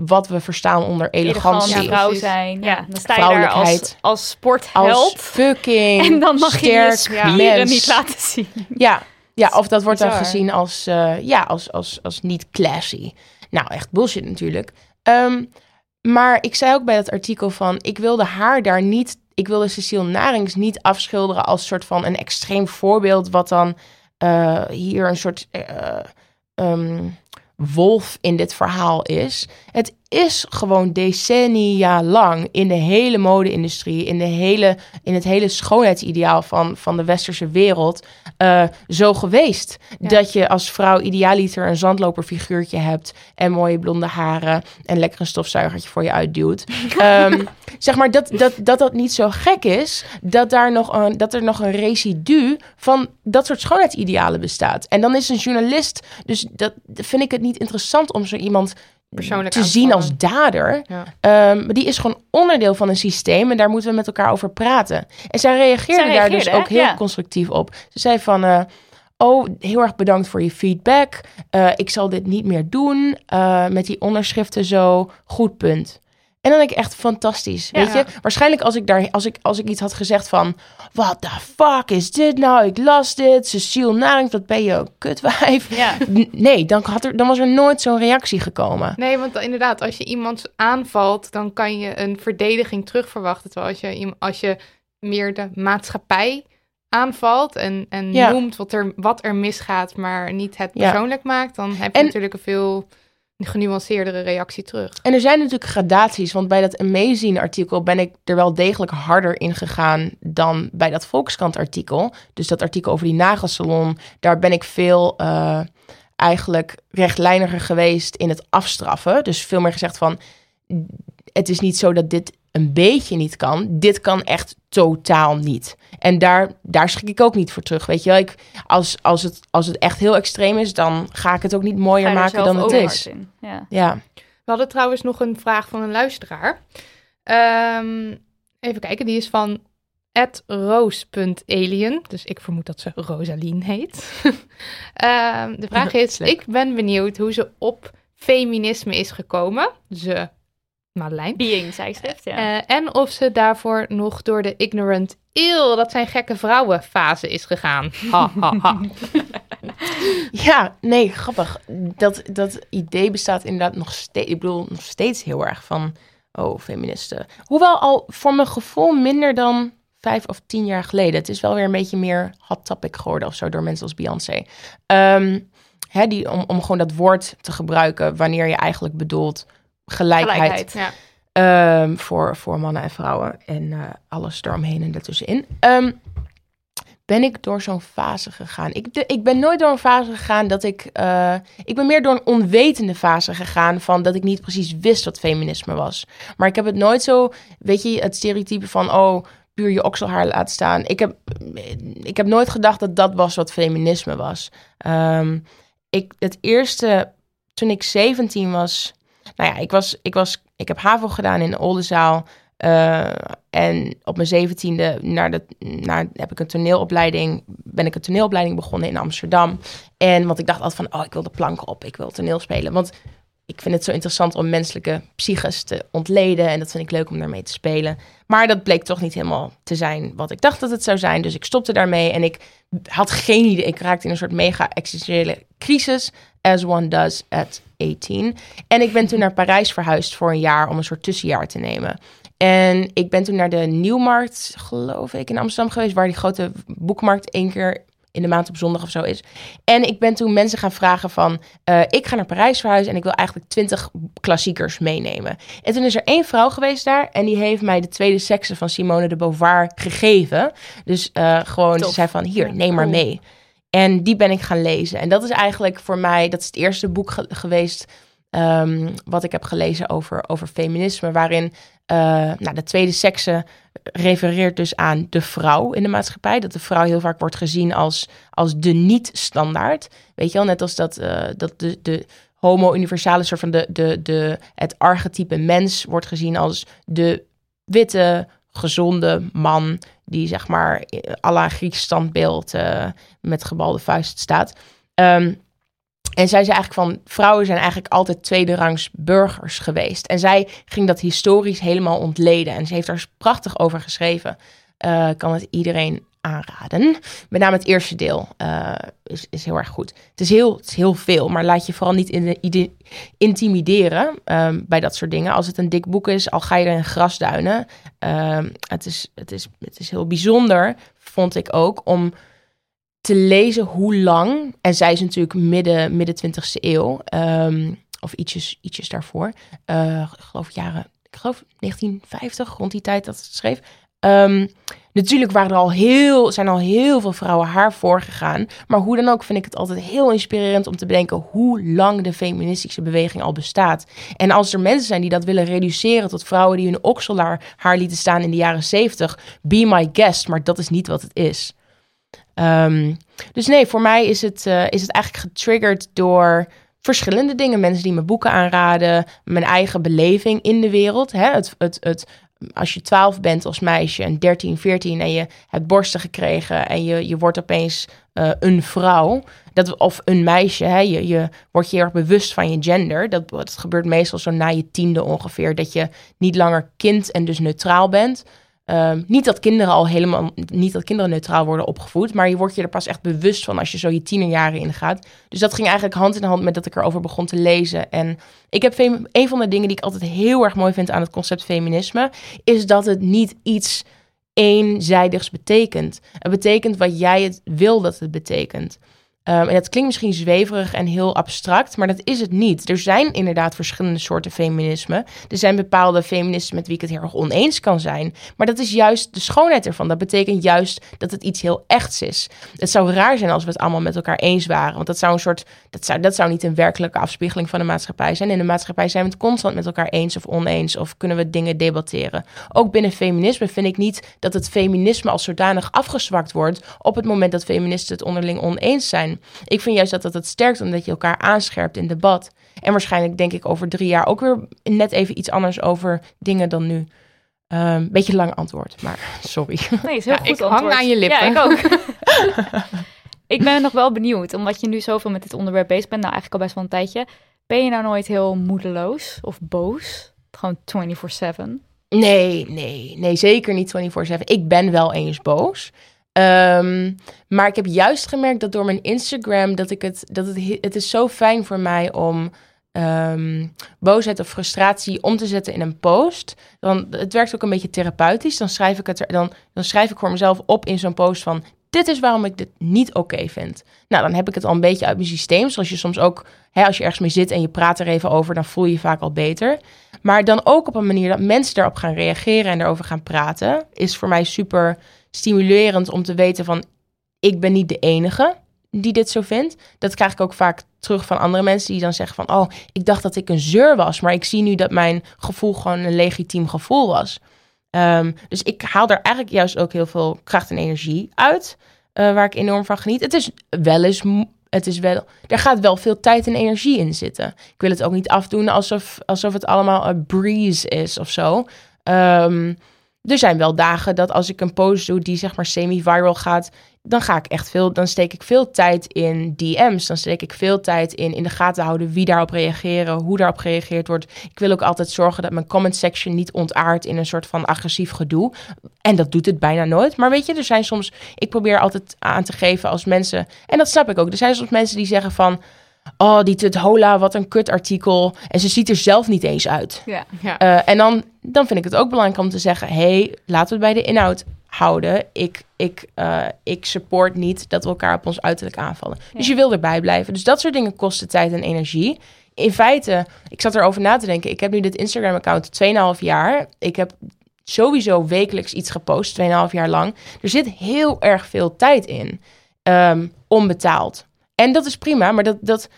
wat we verstaan onder elegantie? Elegant vrouw precies. zijn. Ja, dan sta je daar als, als sportheld. Als fucking *laughs* en dan mag je je sterk spieren mens. niet laten zien. Ja, ja of dat wordt dan gezien als, eh, ja, als, als, als niet classy. Nou, echt bullshit natuurlijk. Ehm, maar ik zei ook bij dat artikel van... ik wilde haar daar niet... ik wilde Cecile Narings niet afschilderen... als soort van een extreem voorbeeld... wat dan eh, hier een soort... eh, ehm, wolf in dit verhaal is. Het is gewoon decennia lang in de hele mode-industrie, in, de hele, in het hele schoonheidsideaal van, van de westerse wereld, eh, zo geweest. Dat je als vrouw idealiter een zandloperfiguurtje hebt en mooie blonde haren en lekker een stofzuigertje voor je uitduwt. *laughs* Ehm, zeg maar dat, dat, dat dat niet zo gek is, dat, daar nog een, dat er nog een residu van dat soort schoonheidsidealen bestaat. En dan is een journalist, dus dat vind ik het niet interessant om zo iemand Persoonlijk te zien als dader. Ja. Ehm, maar die is gewoon onderdeel van een systeem en daar moeten we met elkaar over praten. En zij reageerde, Zij daar dus ook heel Ja. constructief op. Ze zei van, eh, oh, heel erg bedankt voor je feedback. Eh, ik zal dit niet meer doen eh, met die onderschriften zo. Goed punt. En dan denk ik echt fantastisch, Ja. weet je? Waarschijnlijk als ik, daar, als, ik, als ik iets had gezegd van... What the fuck is dit nou? Ik las dit. Cecile Narings, wat ben je een kutwijf. Ja. *laughs* Nee, dan, had er, dan was er nooit zo'n reactie gekomen. Nee, want inderdaad, als je iemand aanvalt, dan kan je een verdediging terugverwachten. Terwijl als je, als je meer de maatschappij aanvalt en, en noemt wat er, wat er misgaat, maar niet het persoonlijk maakt, dan heb je En- natuurlijk een veel genuanceerdere reactie terug. En er zijn natuurlijk gradaties, want bij dat Amazing artikel ben ik er wel degelijk harder in gegaan dan bij dat Volkskrant artikel. Dus dat artikel over die nagelsalon, daar ben ik veel eh, eigenlijk rechtlijniger geweest in het afstraffen. Dus veel meer gezegd van, het is niet zo dat dit een beetje niet kan. Dit kan echt totaal niet. En daar, daar schrik ik ook niet voor terug. Weet je wel, ik, als, als, het, als het echt heel extreem is, dan ga ik het ook niet mooier er maken dan het is. Ja. Ja. We hadden trouwens nog een vraag van een luisteraar. Ehm, even kijken, die is van roos.alien. Dus ik vermoed dat ze Rosalien heet. *laughs* Ehm, de vraag is, ik ben benieuwd hoe ze op feminisme is gekomen. Ze, Madeleine. Being tijdschrift, ja. Eh, en of ze daarvoor nog door de ignorant eeuw, dat zijn gekke vrouwen fase is gegaan. Ha, ha, ha. *laughs* Ja, nee, grappig. Dat, dat idee bestaat inderdaad nog steeds. Ik bedoel, nog steeds heel erg van. Oh, feministen. Hoewel al voor mijn gevoel minder dan vijf of tien jaar geleden. Het is wel weer een beetje meer hot topic geworden of zo door mensen als Beyoncé. Ehm, hè, die, om, om gewoon dat woord te gebruiken wanneer je eigenlijk bedoelt gelijkheid. Gelijkheid. Ja. Ehm, voor, voor mannen en vrouwen. En eh, alles eromheen en daartussenin. Ehm ben ik door zo'n fase gegaan. Ik, de- ik ben nooit door een fase gegaan dat ik... eh, ik ben meer door een onwetende fase gegaan van dat ik niet precies wist wat feminisme was. Maar ik heb het nooit zo, weet je, het stereotype van, oh, puur je okselhaar laten staan. Ik heb, ik heb nooit gedacht dat dat was wat feminisme was. Ehm, ik, het eerste, toen ik 17 was, nou ja, ik was, ik was, ik heb HAVO gedaan in Oldenzaal. eh, en op mijn zeventiende naar heb ik een toneelopleiding, ben ik een toneelopleiding begonnen in Amsterdam. En want ik dacht altijd van, oh, ik wil de plank op, ik wil toneel spelen. Want ik vind het zo interessant om menselijke psyches te ontleden. En dat vind ik leuk om daarmee te spelen. Maar dat bleek toch niet helemaal te zijn wat ik dacht dat het zou zijn. Dus ik stopte daarmee en ik had geen idee. Ik raakte in een soort mega existentiële crisis. As one does at 18. En ik ben toen naar Parijs verhuisd voor een jaar om een soort tussenjaar te nemen. En ik ben toen naar de Nieuwmarkt, geloof ik, in Amsterdam geweest, waar die grote boekmarkt één keer in de maand op zondag of zo is. En ik ben toen mensen gaan vragen van, eh, ik ga naar Parijs verhuizen en ik wil eigenlijk twintig klassiekers meenemen. En toen is er één vrouw geweest daar en die heeft mij de tweede sekse van Simone de Beauvoir gegeven. Dus eh, gewoon, ze zei van, hier, neem maar mee. En die ben ik gaan lezen. En dat is eigenlijk voor mij, dat is het eerste boek ge- geweest ehm, wat ik heb gelezen over, over feminisme, waarin eh, nou, de tweede sekse refereert dus aan de vrouw in de maatschappij. Dat de vrouw heel vaak wordt gezien als, als de niet-standaard. Weet je wel, net als dat, eh, dat de, de homo-universale soort van de, de, de, het archetype mens wordt gezien als de witte, gezonde man die zeg maar à la Grieks standbeeld eh, met gebalde vuist staat. Ehm, en zij zei eigenlijk van vrouwen zijn eigenlijk altijd tweederangs burgers geweest. En zij ging dat historisch helemaal ontleden. En ze heeft daar prachtig over geschreven. Eh, kan het iedereen aanraden. Met name het eerste deel eh, is, is heel erg goed. Het is heel, het is heel veel, maar laat je vooral niet in de, ide- intimideren ehm, bij dat soort dingen. Als het een dik boek is, al ga je er in grasduinen. Ehm, het, is, het, is, het is heel bijzonder, vond ik ook, om te lezen hoe lang, en zij is natuurlijk midden, midden 20e eeuw, ehm, of ietsjes, ietsjes daarvoor, ik geloof jaren, ik geloof 1950, rond die tijd dat ze schreef. Natuurlijk waren er al heel, zijn al heel veel vrouwen haar voorgegaan, maar hoe dan ook vind ik het altijd heel inspirerend om te bedenken hoe lang de feministische beweging al bestaat. En als er mensen zijn die dat willen reduceren tot vrouwen die hun okselaar haar lieten staan in de jaren 70, be my guest, maar dat is niet wat het is. Ehm, dus nee, voor mij is het, eh, is het eigenlijk getriggerd door verschillende dingen. Mensen die me boeken aanraden, mijn eigen beleving in de wereld. Hè? Het, het, het, als je 12 bent als meisje en 13, 14 en je hebt borsten gekregen en je, je wordt opeens eh, een vrouw, dat, of een meisje, hè? Je, je wordt je heel erg bewust van je gender. Dat, dat gebeurt meestal zo na je tiende ongeveer, dat je niet langer kind en dus neutraal bent. Ehm, niet dat kinderen al helemaal, niet dat kinderen neutraal worden opgevoed, maar je wordt je er pas echt bewust van als je zo je tienerjaren ingaat. Dus dat ging eigenlijk hand in hand met dat ik erover begon te lezen. En ik heb een van de dingen die ik altijd heel erg mooi vind aan het concept feminisme, is dat het niet iets eenzijdigs betekent. Het betekent wat jij het wil dat het betekent. Ehm, en dat klinkt misschien zweverig en heel abstract, maar dat is het niet. Er zijn inderdaad verschillende soorten feminisme. Er zijn bepaalde feministen met wie ik het heel erg oneens kan zijn. Maar dat is juist de schoonheid ervan. Dat betekent juist dat het iets heel echts is. Het zou raar zijn als we het allemaal met elkaar eens waren. Want dat zou een soort. Dat zou, dat zou niet een werkelijke afspiegeling van de maatschappij zijn. In de maatschappij zijn we het constant met elkaar eens of oneens. Of kunnen we dingen debatteren. Ook binnen feminisme vind ik niet dat het feminisme als zodanig afgezwakt wordt. op het moment dat feministen het onderling oneens zijn. Ik vind juist dat dat het sterkt omdat je elkaar aanscherpt in debat. En waarschijnlijk denk ik over drie jaar ook weer net even iets anders over dingen dan nu. Een beetje lang antwoord, maar *laughs* sorry. Nee, is heel Ja, goed ik hang antwoord. aan je lippen. Ja, ik ook. *laughs* ik ben nog wel benieuwd, omdat je nu zoveel met dit onderwerp bezig bent, nou eigenlijk al best wel een tijdje. Ben je nou nooit heel moedeloos of boos? Gewoon 24-7? Nee, nee, nee, zeker niet 24-7. Ik ben wel eens boos. Ehm, maar ik heb juist gemerkt dat door mijn Instagram dat ik het, dat het, he- het is zo fijn voor mij om ehm, boosheid of frustratie om te zetten in een post. Dan, het werkt ook een beetje therapeutisch. Dan schrijf ik het er, dan, dan schrijf ik voor mezelf op in zo'n post van dit is waarom ik dit niet oké vind. Nou, dan heb ik het al een beetje uit mijn systeem. Zoals je soms ook, hè, als je ergens mee zit en je praat er even over, dan voel je je vaak al beter. Maar dan ook op een manier dat mensen daarop gaan reageren en daarover gaan praten, is voor mij super stimulerend om te weten van ik ben niet de enige die dit zo vindt. Dat krijg ik ook vaak terug van andere mensen die dan zeggen van... oh, ik dacht dat ik een zeur was, maar ik zie nu dat mijn gevoel gewoon een legitiem gevoel was. Ehm, dus ik haal er eigenlijk juist ook heel veel kracht en energie uit, eh, waar ik enorm van geniet. Het is wel eens, het is wel, er gaat wel veel tijd en energie in zitten. Ik wil het ook niet afdoen alsof, alsof het allemaal een breeze is of zo. Ehm, er zijn wel dagen dat als ik een post doe die zeg maar semi-viral gaat, dan ga ik echt veel, dan steek ik veel tijd in DM's. Dan steek ik veel tijd in in de gaten houden wie daarop reageren, hoe daarop gereageerd wordt. Ik wil ook altijd zorgen dat mijn comment section niet ontaart in een soort van agressief gedoe. En dat doet het bijna nooit. Maar weet je, er zijn soms, ik probeer altijd aan te geven als mensen, en dat snap ik ook. Er zijn soms mensen die zeggen van, oh die tut hola, wat een kut artikel. En ze ziet er zelf niet eens uit. Ja. Ja. Eh, en dan, dan vind ik het ook belangrijk om te zeggen: hey, laten we het bij de inhoud houden. Ik, ik, eh, ik support niet dat we elkaar op ons uiterlijk aanvallen. Dus je wil erbij blijven. Dus dat soort dingen kosten tijd en energie. In feite, ik zat erover na te denken. Ik heb nu dit Instagram-account 2,5 jaar. Ik heb sowieso wekelijks iets gepost, 2,5 jaar lang. Er zit heel erg veel tijd in, ehm, onbetaald. En dat is prima, maar dat, dat,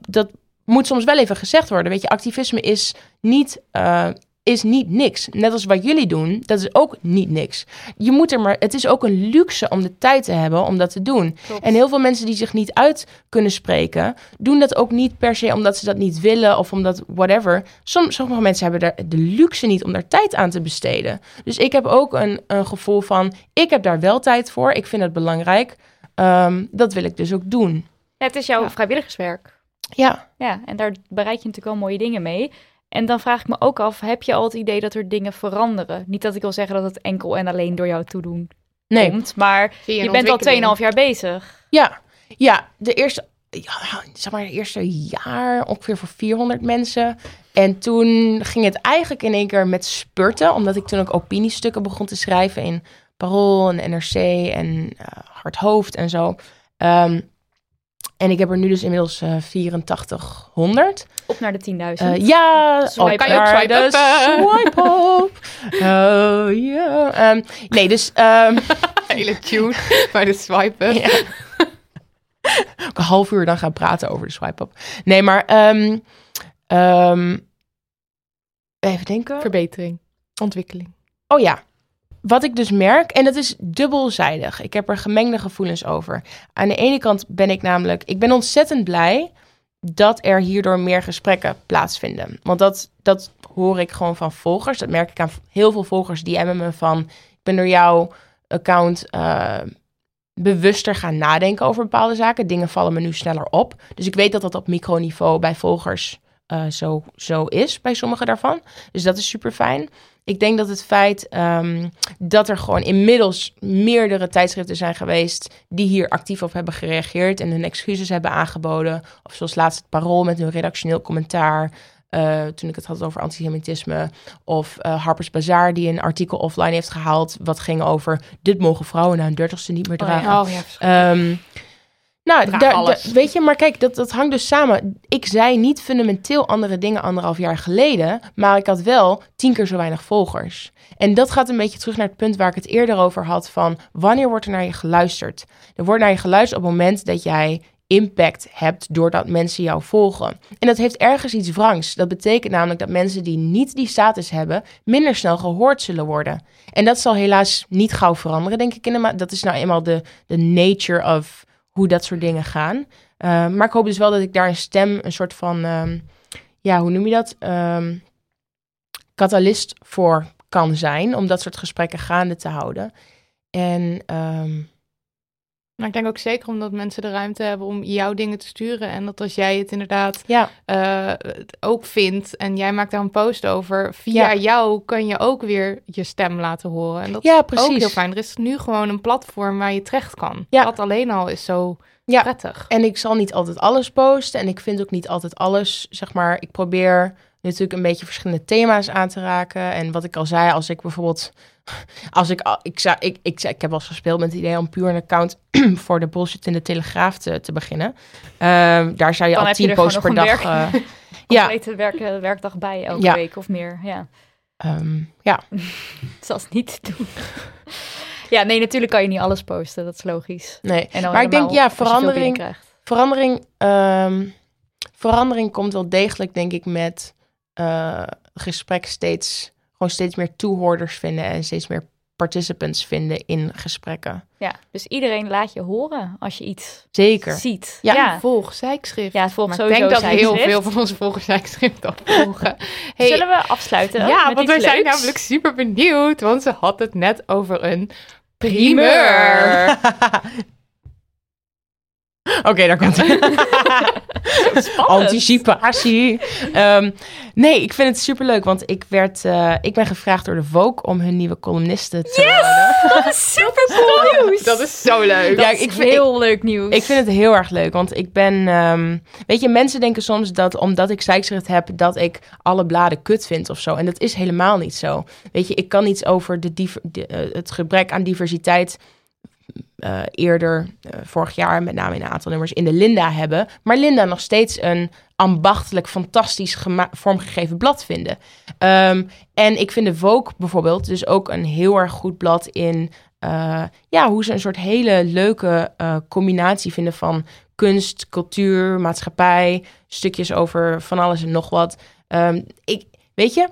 dat moet soms wel even gezegd worden. Weet je, activisme is niet, eh, is niet niks. Net als wat jullie doen, dat is ook niet niks. Je moet er maar, het is ook een luxe om de tijd te hebben om dat te doen. En heel veel mensen die zich niet uit kunnen spreken, doen dat ook niet per se omdat ze dat niet willen of omdat whatever. Som, sommige mensen hebben daar de luxe niet om daar tijd aan te besteden. Dus ik heb ook een, een gevoel van, ik heb daar wel tijd voor. Ik vind het belangrijk. Ehm, dat wil ik dus ook doen. Ja, het is jouw Ja. vrijwilligerswerk. Ja. Ja, en daar bereik je natuurlijk wel mooie dingen mee. En dan vraag ik me ook af, heb je al het idee dat er dingen veranderen? Niet dat ik wil zeggen dat het enkel en alleen door jou toedoen Nee. komt, maar je bent al ontwikkeling? 2,5 jaar bezig. Ja, ja, de eerste, ja, zeg maar, de eerste jaar ongeveer voor 400 mensen. En toen ging het eigenlijk in één keer met spurten, omdat ik toen ook opiniestukken begon te schrijven in Parool en NRC en eh Hard Hoofd en zo. Ehm, en ik heb er nu dus inmiddels eh 8400. Op naar de 10.000. Eh, ja, Swipe op up, naar swipe de up. Swipe up. Oh ja. Nee, dus *laughs* Hele tune bij de. Ja. *laughs* Ook een half uur dan gaan praten over de swipe-up. Nee, maar... ehm, ehm, even denken. Verbetering. Ontwikkeling. Oh ja. Wat ik dus merk, en dat is dubbelzijdig. Ik heb er gemengde gevoelens over. Aan de ene kant ben ik namelijk... Ik ben ontzettend blij dat er hierdoor meer gesprekken plaatsvinden. Want dat, dat hoor ik gewoon van volgers. Dat merk ik aan heel veel volgers die hebben me van... Ik ben door jouw account eh, bewuster gaan nadenken over bepaalde zaken. Dingen vallen me nu sneller op. Dus ik weet dat dat op microniveau bij volgers eh, zo, zo is, bij sommige daarvan. Dus dat is super fijn. Ik denk dat het feit ehm, dat er gewoon inmiddels meerdere tijdschriften zijn geweest die hier actief op hebben gereageerd en hun excuses hebben aangeboden. Of zoals laatst het Parool met hun redactioneel commentaar. eh, toen ik het had over antisemitisme. Of eh, Harper's Bazaar die een artikel offline heeft gehaald. Wat ging over dit mogen vrouwen na hun dertigste niet meer Oh ja. dragen. Oh ja. Nou, daar- weet je, maar kijk, dat, dat hangt dus samen. Ik zei niet fundamenteel andere dingen anderhalf jaar geleden, maar ik had wel tien keer zo weinig volgers. En dat gaat een beetje terug naar het punt waar ik het eerder over had van wanneer wordt er naar je geluisterd? Er wordt naar je geluisterd op het moment dat jij impact hebt doordat mensen jou volgen. En dat heeft ergens iets wrangs. Dat betekent namelijk dat mensen die niet die status hebben, minder snel gehoord zullen worden. En dat zal helaas niet gauw veranderen, denk ik. In de ma- dat is nou eenmaal de, de nature of hoe dat soort dingen gaan. Uh, maar ik hoop dus wel dat ik daar een stem, een soort van, um, ja, hoe noem je dat? Um, catalyst voor kan zijn om dat soort gesprekken gaande te houden. En um, maar ik denk ook zeker omdat mensen de ruimte hebben om jouw dingen te sturen. En dat als jij het inderdaad ja. uh, ook vindt en jij maakt daar een post over, via ja. jou kan je ook weer je stem laten horen. En dat ja, is precies. ook heel fijn. Er is nu gewoon een platform waar je terecht kan. Ja. Dat alleen al is zo ja. prettig. En ik zal niet altijd alles posten en ik vind ook niet altijd alles, zeg maar, ik probeer natuurlijk een beetje verschillende thema's aan te raken. En wat ik al zei, als ik bijvoorbeeld, als ik, ik, zou, ik, ik, ik heb wel eens gespeeld met het idee om puur een account *clears throat* voor de bullshit in de Telegraaf te, te beginnen. Um, daar zou je Dan al tien posts per dag... Uh, *laughs* *laughs* ja. werk, werkdag bij elke ja. week of meer, ja. Um, ja. *laughs* Zelfs niet te doen. Ja, nee, natuurlijk kan je niet alles posten. Dat is logisch. Nee, En maar ik denk, ja, verandering, verandering, ehm, verandering komt wel degelijk, denk ik, met eh gesprek steeds, gewoon steeds meer toehoorders vinden en steeds meer participants vinden in gesprekken. Ja, dus iedereen laat je horen als je iets Zeker. ziet. Ja. ja. Volg zijkschrift. Ja, het volgt maar ik denk dat heel veel van onze volgers zijschrift opvolgen. *laughs* Hey, Zullen we afsluiten? ja, met want iets we zijn leuks? namelijk super benieuwd, want ze had het net over een Primeur. primeur. *laughs* Oké, daar komt hij. *laughs* Anticipatie. Ehm, nee, ik vind het superleuk, want ik, werd, eh, ik ben gevraagd door de Vogue om hun nieuwe columniste te worden. Dat is super cool nieuws. Dat is zo leuk. Ja, Dat ik vind- heel leuk nieuws. Ik vind het heel erg leuk, want ik ben... ehm, weet je, mensen denken soms dat omdat ik zeikschrift heb... dat ik alle bladen kut vind of zo. En dat is helemaal niet zo. Weet je, ik kan iets over de, eh, het gebrek aan diversiteit... eh, eerder, eh, vorig jaar, met name in een aantal nummers, in de Linda hebben. Maar Linda nog steeds een ambachtelijk, fantastisch vormgegeven blad vinden. Ehm, en ik vind de Vogue bijvoorbeeld dus ook een heel erg goed blad in... eh, ja, hoe ze een soort hele leuke combinatie vinden van kunst, cultuur, maatschappij, stukjes over van alles en nog wat. Ehm, ik, weet je,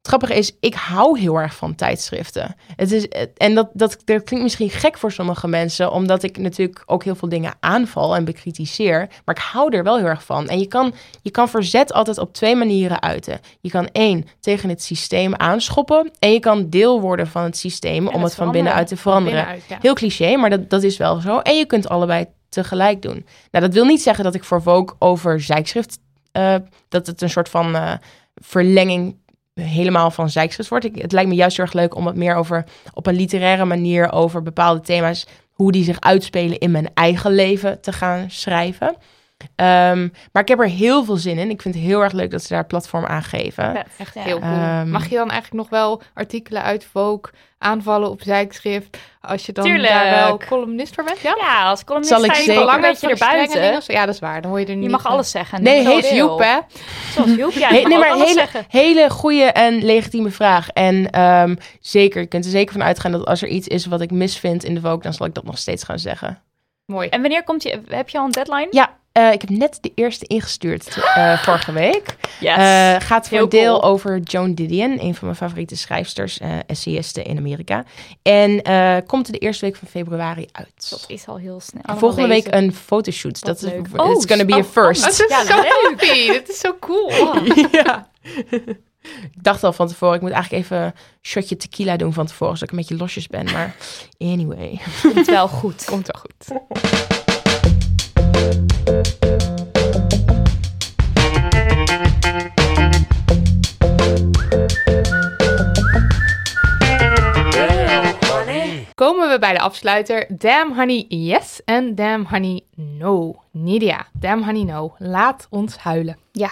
het grappige is, ik hou heel erg van tijdschriften. Het is, en dat, dat, dat klinkt misschien gek voor sommige mensen, omdat ik natuurlijk ook heel veel dingen aanval en bekritiseer. Maar ik hou er wel heel erg van. En je kan, je kan verzet altijd op twee manieren uiten. Je kan één, tegen het systeem aanschoppen. En je kan deel worden van het systeem om het van binnenuit te veranderen. veranderen. Binnenuit, ja. Heel cliché, maar dat, dat is wel zo. En je kunt allebei tegelijk doen. Nou, dat wil niet zeggen dat ik voor Vogue over zijkschrift... eh, dat het een soort van eh, verlenging helemaal van zijkschrift wordt. Ik, het lijkt me juist heel erg leuk om wat meer over... op een literaire manier over bepaalde thema's... hoe die zich uitspelen in mijn eigen leven te gaan schrijven. Ehm, maar ik heb er heel veel zin in. Ik vind het heel erg leuk dat ze daar platform aan geven. Echt Ja. heel cool. Ehm, Mag je dan eigenlijk nog wel artikelen uit Vogue aanvallen op zijkschrift als je dan Tuurlijk. daar wel columnist voor bent? Ja, Ja, als columnist Zal ik sta je een beetje erbuiten. Ja, dat is waar. Dan hoor je er niet. Je mag alles zeggen. Nee, heeft Joep, hè? Zoals Joep, ja. He- nee, maar hele, zeggen. hele goede en legitieme vraag. En ehm, zeker, je kunt er zeker van uitgaan dat als er iets is wat ik misvind in de Vogue, dan zal ik dat nog steeds gaan zeggen. Mooi. En wanneer komt je... Heb je al een deadline? Ja, eh, ik heb net de eerste ingestuurd eh, *gasps* vorige week. Yes. Eh, gaat voor Heel een deel cool. over Joan Didion, een van mijn favoriete schrijfsters, essayisten in Amerika. En komt er de eerste week van februari uit. dat is al heel snel. Allemaal Volgende week een fotoshoot. Dat is, leuk. it's Oh, gonna be a Oh, first. Dat is zo leuk. happy. Dat is zo cool. *laughs* ja. ik dacht al van tevoren, ik moet eigenlijk even een shotje tequila doen van tevoren, zodat ik een beetje losjes ben. Maar *laughs* anyway. Komt wel goed. Komt wel goed. Komen we bij de afsluiter. Damn honey yes en damn honey no. Nidia, damn honey no. Laat ons huilen. Ja,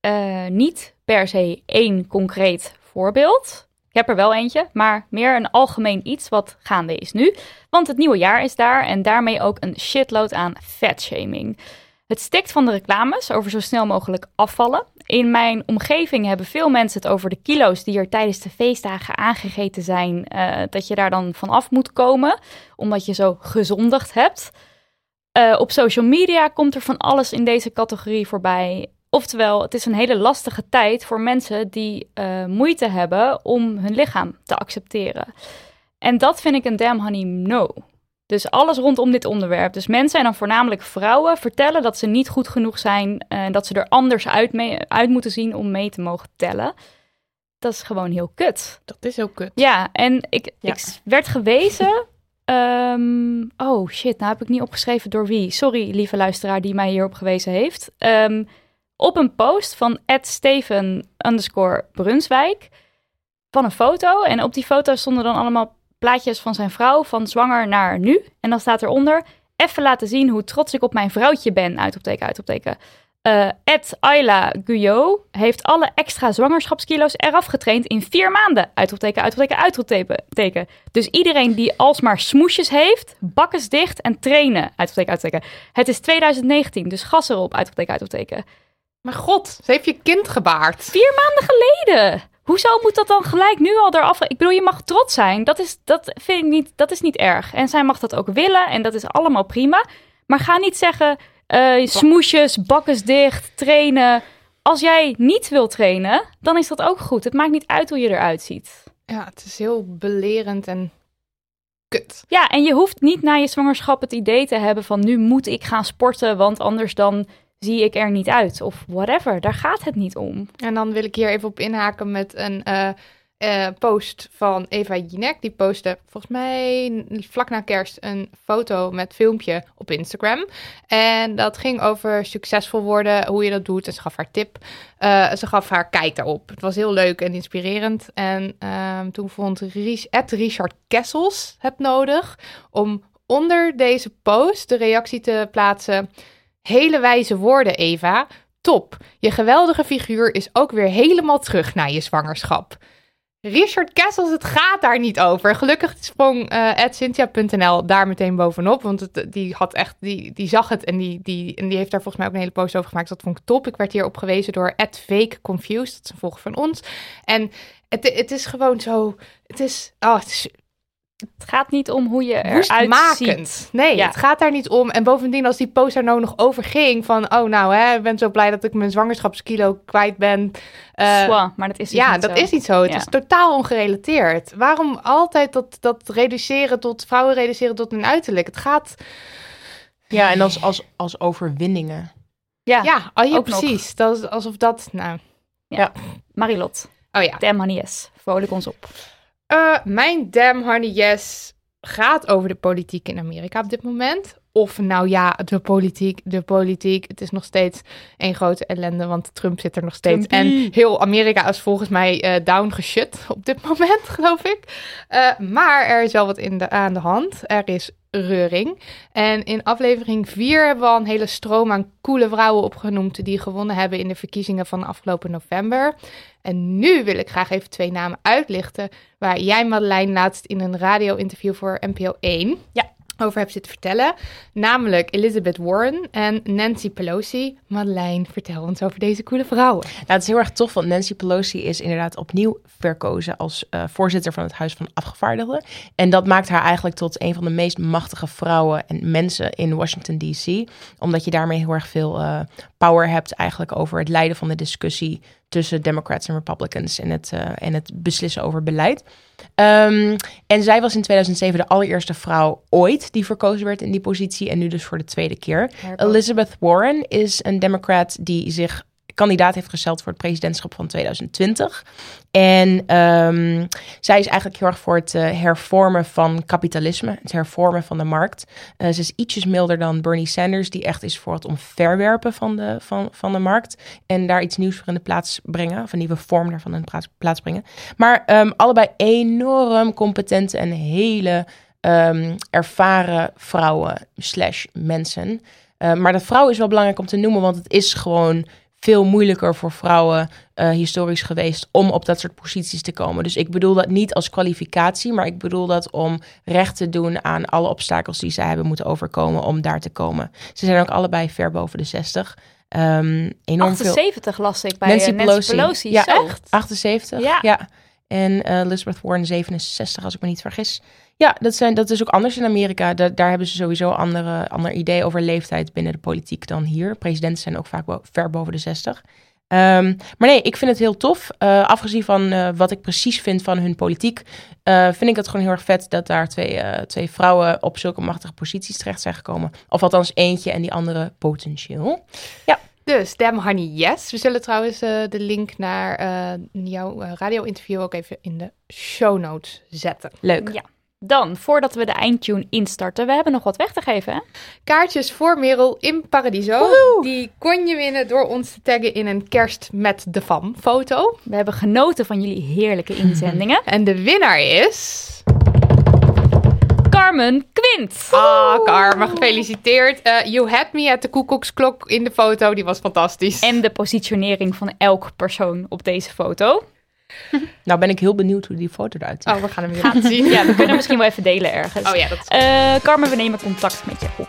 eh, niet per se één concreet voorbeeld. Ik heb er wel eentje, maar meer een algemeen iets wat gaande is nu. Want het nieuwe jaar is daar en daarmee ook een shitload aan fatshaming. Het stikt van de reclames over zo snel mogelijk afvallen. In mijn omgeving hebben veel mensen het over de kilo's die er tijdens de feestdagen aangegeten zijn. eh, dat je daar dan vanaf moet komen, omdat je zo gezondigd hebt. Eh, op social media komt er van alles in deze categorie voorbij. Oftewel, het is een hele lastige tijd voor mensen die eh, moeite hebben om hun lichaam te accepteren. En dat vind ik een damn honey no. Dus alles rondom dit onderwerp. Dus mensen en dan voornamelijk vrouwen vertellen dat ze niet goed genoeg zijn en dat ze er anders uit, mee, uit moeten zien om mee te mogen tellen. Dat is gewoon heel kut. Dat is ook kut. Ja, en ik, Ja. ik s- werd gewezen. *laughs* ehm, oh shit, nou heb ik niet opgeschreven door wie. Sorry, lieve luisteraar die mij hierop gewezen heeft. Ehm, op een post van Steven underscore Brunswijk van een foto. En op die foto stonden dan allemaal plaatjes van zijn vrouw van zwanger naar nu. En dan staat eronder, even laten zien hoe trots ik op mijn vrouwtje ben. Uitopteken, uitopteken. Eh Ed Ayla Guyot heeft alle extra zwangerschapskilo's eraf getraind in vier maanden. Uitroepteken, uitroepteken, uitroepteken. Dus iedereen die alsmaar smoesjes heeft, bakkes dicht en trainen. Uitroepteken, uitroepteken. Het is 2019, dus gas erop. Uitroepteken, uitroepteken. Maar god, ze heeft je kind gebaard. Vier maanden geleden. Hoezo moet dat dan gelijk nu al eraf? Ik bedoel, je mag trots zijn. Dat is, dat vind ik niet, dat is niet erg. En zij mag dat ook willen en dat is allemaal prima. Maar ga niet zeggen, eh smoesjes, bakkes dicht, trainen. Als jij niet wil trainen, dan is dat ook goed. Het maakt niet uit hoe je eruit ziet. Ja, het is heel belerend en kut. Ja, en je hoeft niet na je zwangerschap het idee te hebben van nu moet ik gaan sporten, want anders dan zie ik er niet uit. Of whatever, daar gaat het niet om. En dan wil ik hier even op inhaken met een eh, eh, post van Eva Jinek. Die postte volgens mij vlak na kerst een foto met filmpje op Instagram. En dat ging over succesvol worden, hoe je dat doet. En ze gaf haar tip. Eh, ze gaf haar kijk daarop. Het was heel leuk en inspirerend. En ehm, toen vond Ries, Richard Kessels het nodig om onder deze post de reactie te plaatsen. Hele wijze woorden, Eva. Top. Je geweldige figuur is ook weer helemaal terug na je zwangerschap. Richard Kessels, het gaat daar niet over. Gelukkig sprong eh Cynthia.nl daar meteen bovenop. Want het, die, had echt, die, die zag het en die, die, en die heeft daar volgens mij ook een hele post over gemaakt. Dat vond ik top. Ik werd hier op gewezen door Fake Confused. Dat is een volger van ons. En het, het is gewoon zo... Het is, oh, het is Het gaat niet om hoe je eruit ziet. Nee, Ja. het gaat daar niet om. En bovendien, als die post daar nou nog over ging... van, oh nou, hè, ik ben zo blij dat ik mijn zwangerschapskilo kwijt ben. Eh, Zwa, maar dat is dus ja, niet dat zo. is niet zo. Het Ja. is totaal ongerelateerd. Waarom altijd dat, dat reduceren tot... vrouwen reduceren tot hun uiterlijk? Het gaat... Ja, en als, als, als overwinningen. Ja, Ja, oh, ja ook nog. precies. Dat is alsof dat... Nou, Marilot. oh ja. Honey yes. Vrolijk ons op. Eh, mijn damn honey yes gaat over de politiek in Amerika op dit moment. Of nou ja, de politiek, de politiek. Het is nog steeds één grote ellende, want Trump zit er nog steeds. Trumpie. En heel Amerika is volgens mij eh down op dit *laughs* moment, geloof ik. Eh, maar er is wel wat in de, aan de hand. Er is reuring. En in aflevering 4 hebben we al een hele stroom aan coole vrouwen opgenoemd... die gewonnen hebben in de verkiezingen van afgelopen november. En nu wil ik graag even twee namen uitlichten... waar jij, Madeleine, laatst in een radio-interview voor NPO 1... Ja. Over hebt zitten vertellen. Namelijk Elizabeth Warren en Nancy Pelosi. Madeleine, vertel ons over deze coole vrouwen. Nou, het is heel erg tof, want Nancy Pelosi is inderdaad opnieuw verkozen als eh, voorzitter van het Huis van Afgevaardigden. En dat maakt haar eigenlijk tot een van de meest machtige vrouwen en mensen in Washington DC. Omdat je daarmee heel erg veel eh, power hebt eigenlijk over het leiden van de discussie tussen Democrats en Republicans en het, eh, en het beslissen over beleid. Ehm, en zij was in 2007 de allereerste vrouw ooit die verkozen werd in die positie en nu dus voor de tweede keer. Elizabeth Warren is een Democrat die zich kandidaat heeft gesteld voor het presidentschap van 2020. En ehm, zij is eigenlijk heel erg voor het eh, hervormen van kapitalisme, het hervormen van de markt. Eh, ze is ietsjes milder dan Bernie Sanders, die echt is voor het omverwerpen van de, van, van de markt. En daar iets nieuws voor in de plaats brengen, of een nieuwe vorm daarvan in de plaats, brengen. Maar ehm, allebei enorm competente en hele ehm, ervaren vrouwen slash mensen. Eh, maar dat vrouw is wel belangrijk om te noemen, want het is gewoon veel moeilijker voor vrouwen eh, historisch geweest om op dat soort posities te komen. Dus ik bedoel dat niet als kwalificatie, maar ik bedoel dat om recht te doen aan alle obstakels die zij hebben moeten overkomen om daar te komen. Ze zijn ook allebei ver boven de 60. Ehm enorm veel. 78 las ik bij Nancy Nancy, Pelosi. Pelosi. Ja, echt? 78. Ja. Ja. En eh, Elizabeth Warren 67, als ik me niet vergis. Ja, dat, zijn, dat is ook anders in Amerika. Da- daar hebben ze sowieso een andere, ander idee over leeftijd binnen de politiek dan hier. Presidenten zijn ook vaak bo- ver boven de 60. Ehm, maar nee, ik vind het heel tof. Eh, afgezien van eh, wat ik precies vind van hun politiek, eh, vind ik het gewoon heel erg vet dat daar twee, eh, twee vrouwen op zulke machtige posities terecht zijn gekomen. Of althans eentje en die andere potentieel. Dus Damn Honey Yes. We zullen trouwens eh, de link naar eh, jouw radio-interview ook even in de show notes zetten. Leuk. Ja. Dan, voordat we de eindtune instarten, we hebben nog wat weg te geven. Hè? Kaartjes voor Merel in Paradiso. Die kon je winnen door ons te taggen in een kerst met de fam foto. We hebben genoten van jullie heerlijke inzendingen. *laughs* En de winnaar is... Carmen Quint. Ah, Karma, gefeliciteerd. Eh, you had me at de koekoeksklok in de foto. Die was fantastisch. En de positionering van elk persoon op deze foto. *laughs* Nou ben ik heel benieuwd hoe die foto eruit ziet. Oh, we gaan hem weer laten zien. Ja, we kunnen hem misschien wel even delen ergens. Oh ja, dat is Eh, Carmen, we nemen contact met je op.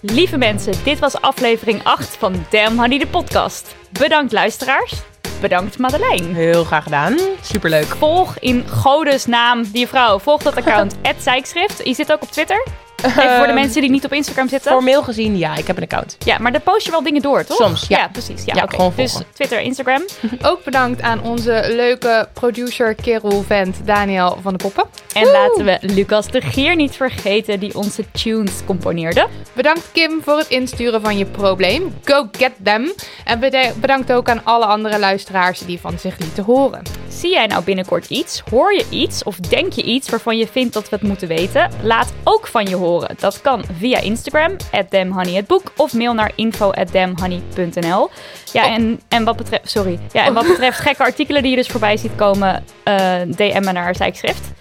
Lieve mensen, dit was aflevering 8 van Damn Honey, de podcast. Bedankt luisteraars. bedankt Madeleine. Heel graag gedaan. Superleuk. Volg in Godes naam die vrouw. Volg dat account, *laughs* @zijkschrift. Je zit ook op Twitter. Even voor de mensen die niet op Instagram zitten. Formeel gezien, ja, ik heb een account. Ja, maar daar post je wel dingen door, toch? Soms, ja. precies. Ja, Ja, Dus. Twitter, Instagram. *laughs* Ook bedankt aan onze leuke producer, kerel, vent Daniel van de Poppen. En laten we Lucas de Gier niet vergeten, die onze tunes componeerde. Bedankt Kim voor het insturen van je probleem. Go get them. En bedankt ook aan alle andere luisteraars die van zich lieten horen. Zie jij nou binnenkort iets? Hoor je iets? Of denk je iets waarvan je vindt dat we het moeten weten? Laat ook van je horen. Dat kan via Instagram, @damhoneyhetboek of mail naar info@damhoney.nl. Ja, en, en wat betreft, sorry. Ja, en wat betreft gekke artikelen die je dus voorbij ziet komen, eh DM me naar Zijkschrift.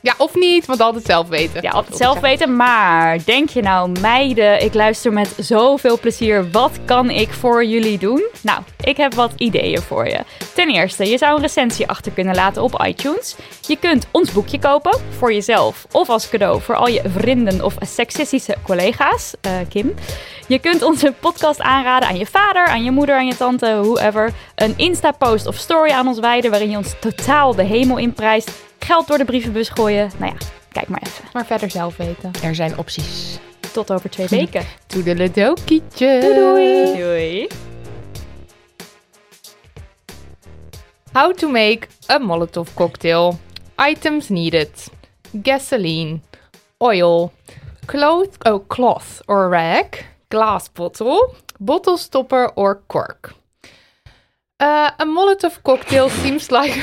Ja, of niet, want altijd zelf weten. Ja, altijd zelf weten. Maar denk je nou, meiden, ik luister met zoveel plezier. Wat kan ik voor jullie doen? Nou, ik heb wat ideeën voor je. Ten eerste, je zou een recensie achter kunnen laten op iTunes. Je kunt ons boekje kopen voor jezelf of als cadeau voor al je vrienden of seksistische collega's. Eh, Kim. Je kunt onze podcast aanraden aan je vader, aan je moeder, aan je tante, whoever. Een Insta-post of story aan ons wijden waarin je ons totaal de hemel inprijst. Geld door de brievenbus gooien. Nou ja, kijk maar even. Maar verder zelf weten. Er zijn opties. Tot over twee weken. Toedeledokietje. Doei doei. Doei. How to make a Molotov cocktail. Items needed. Gasoline. Oil. Cloth, oh, cloth or rag. Glass bottle. Bottle stopper or cork. Uh, a Molotov cocktail seems like... *laughs*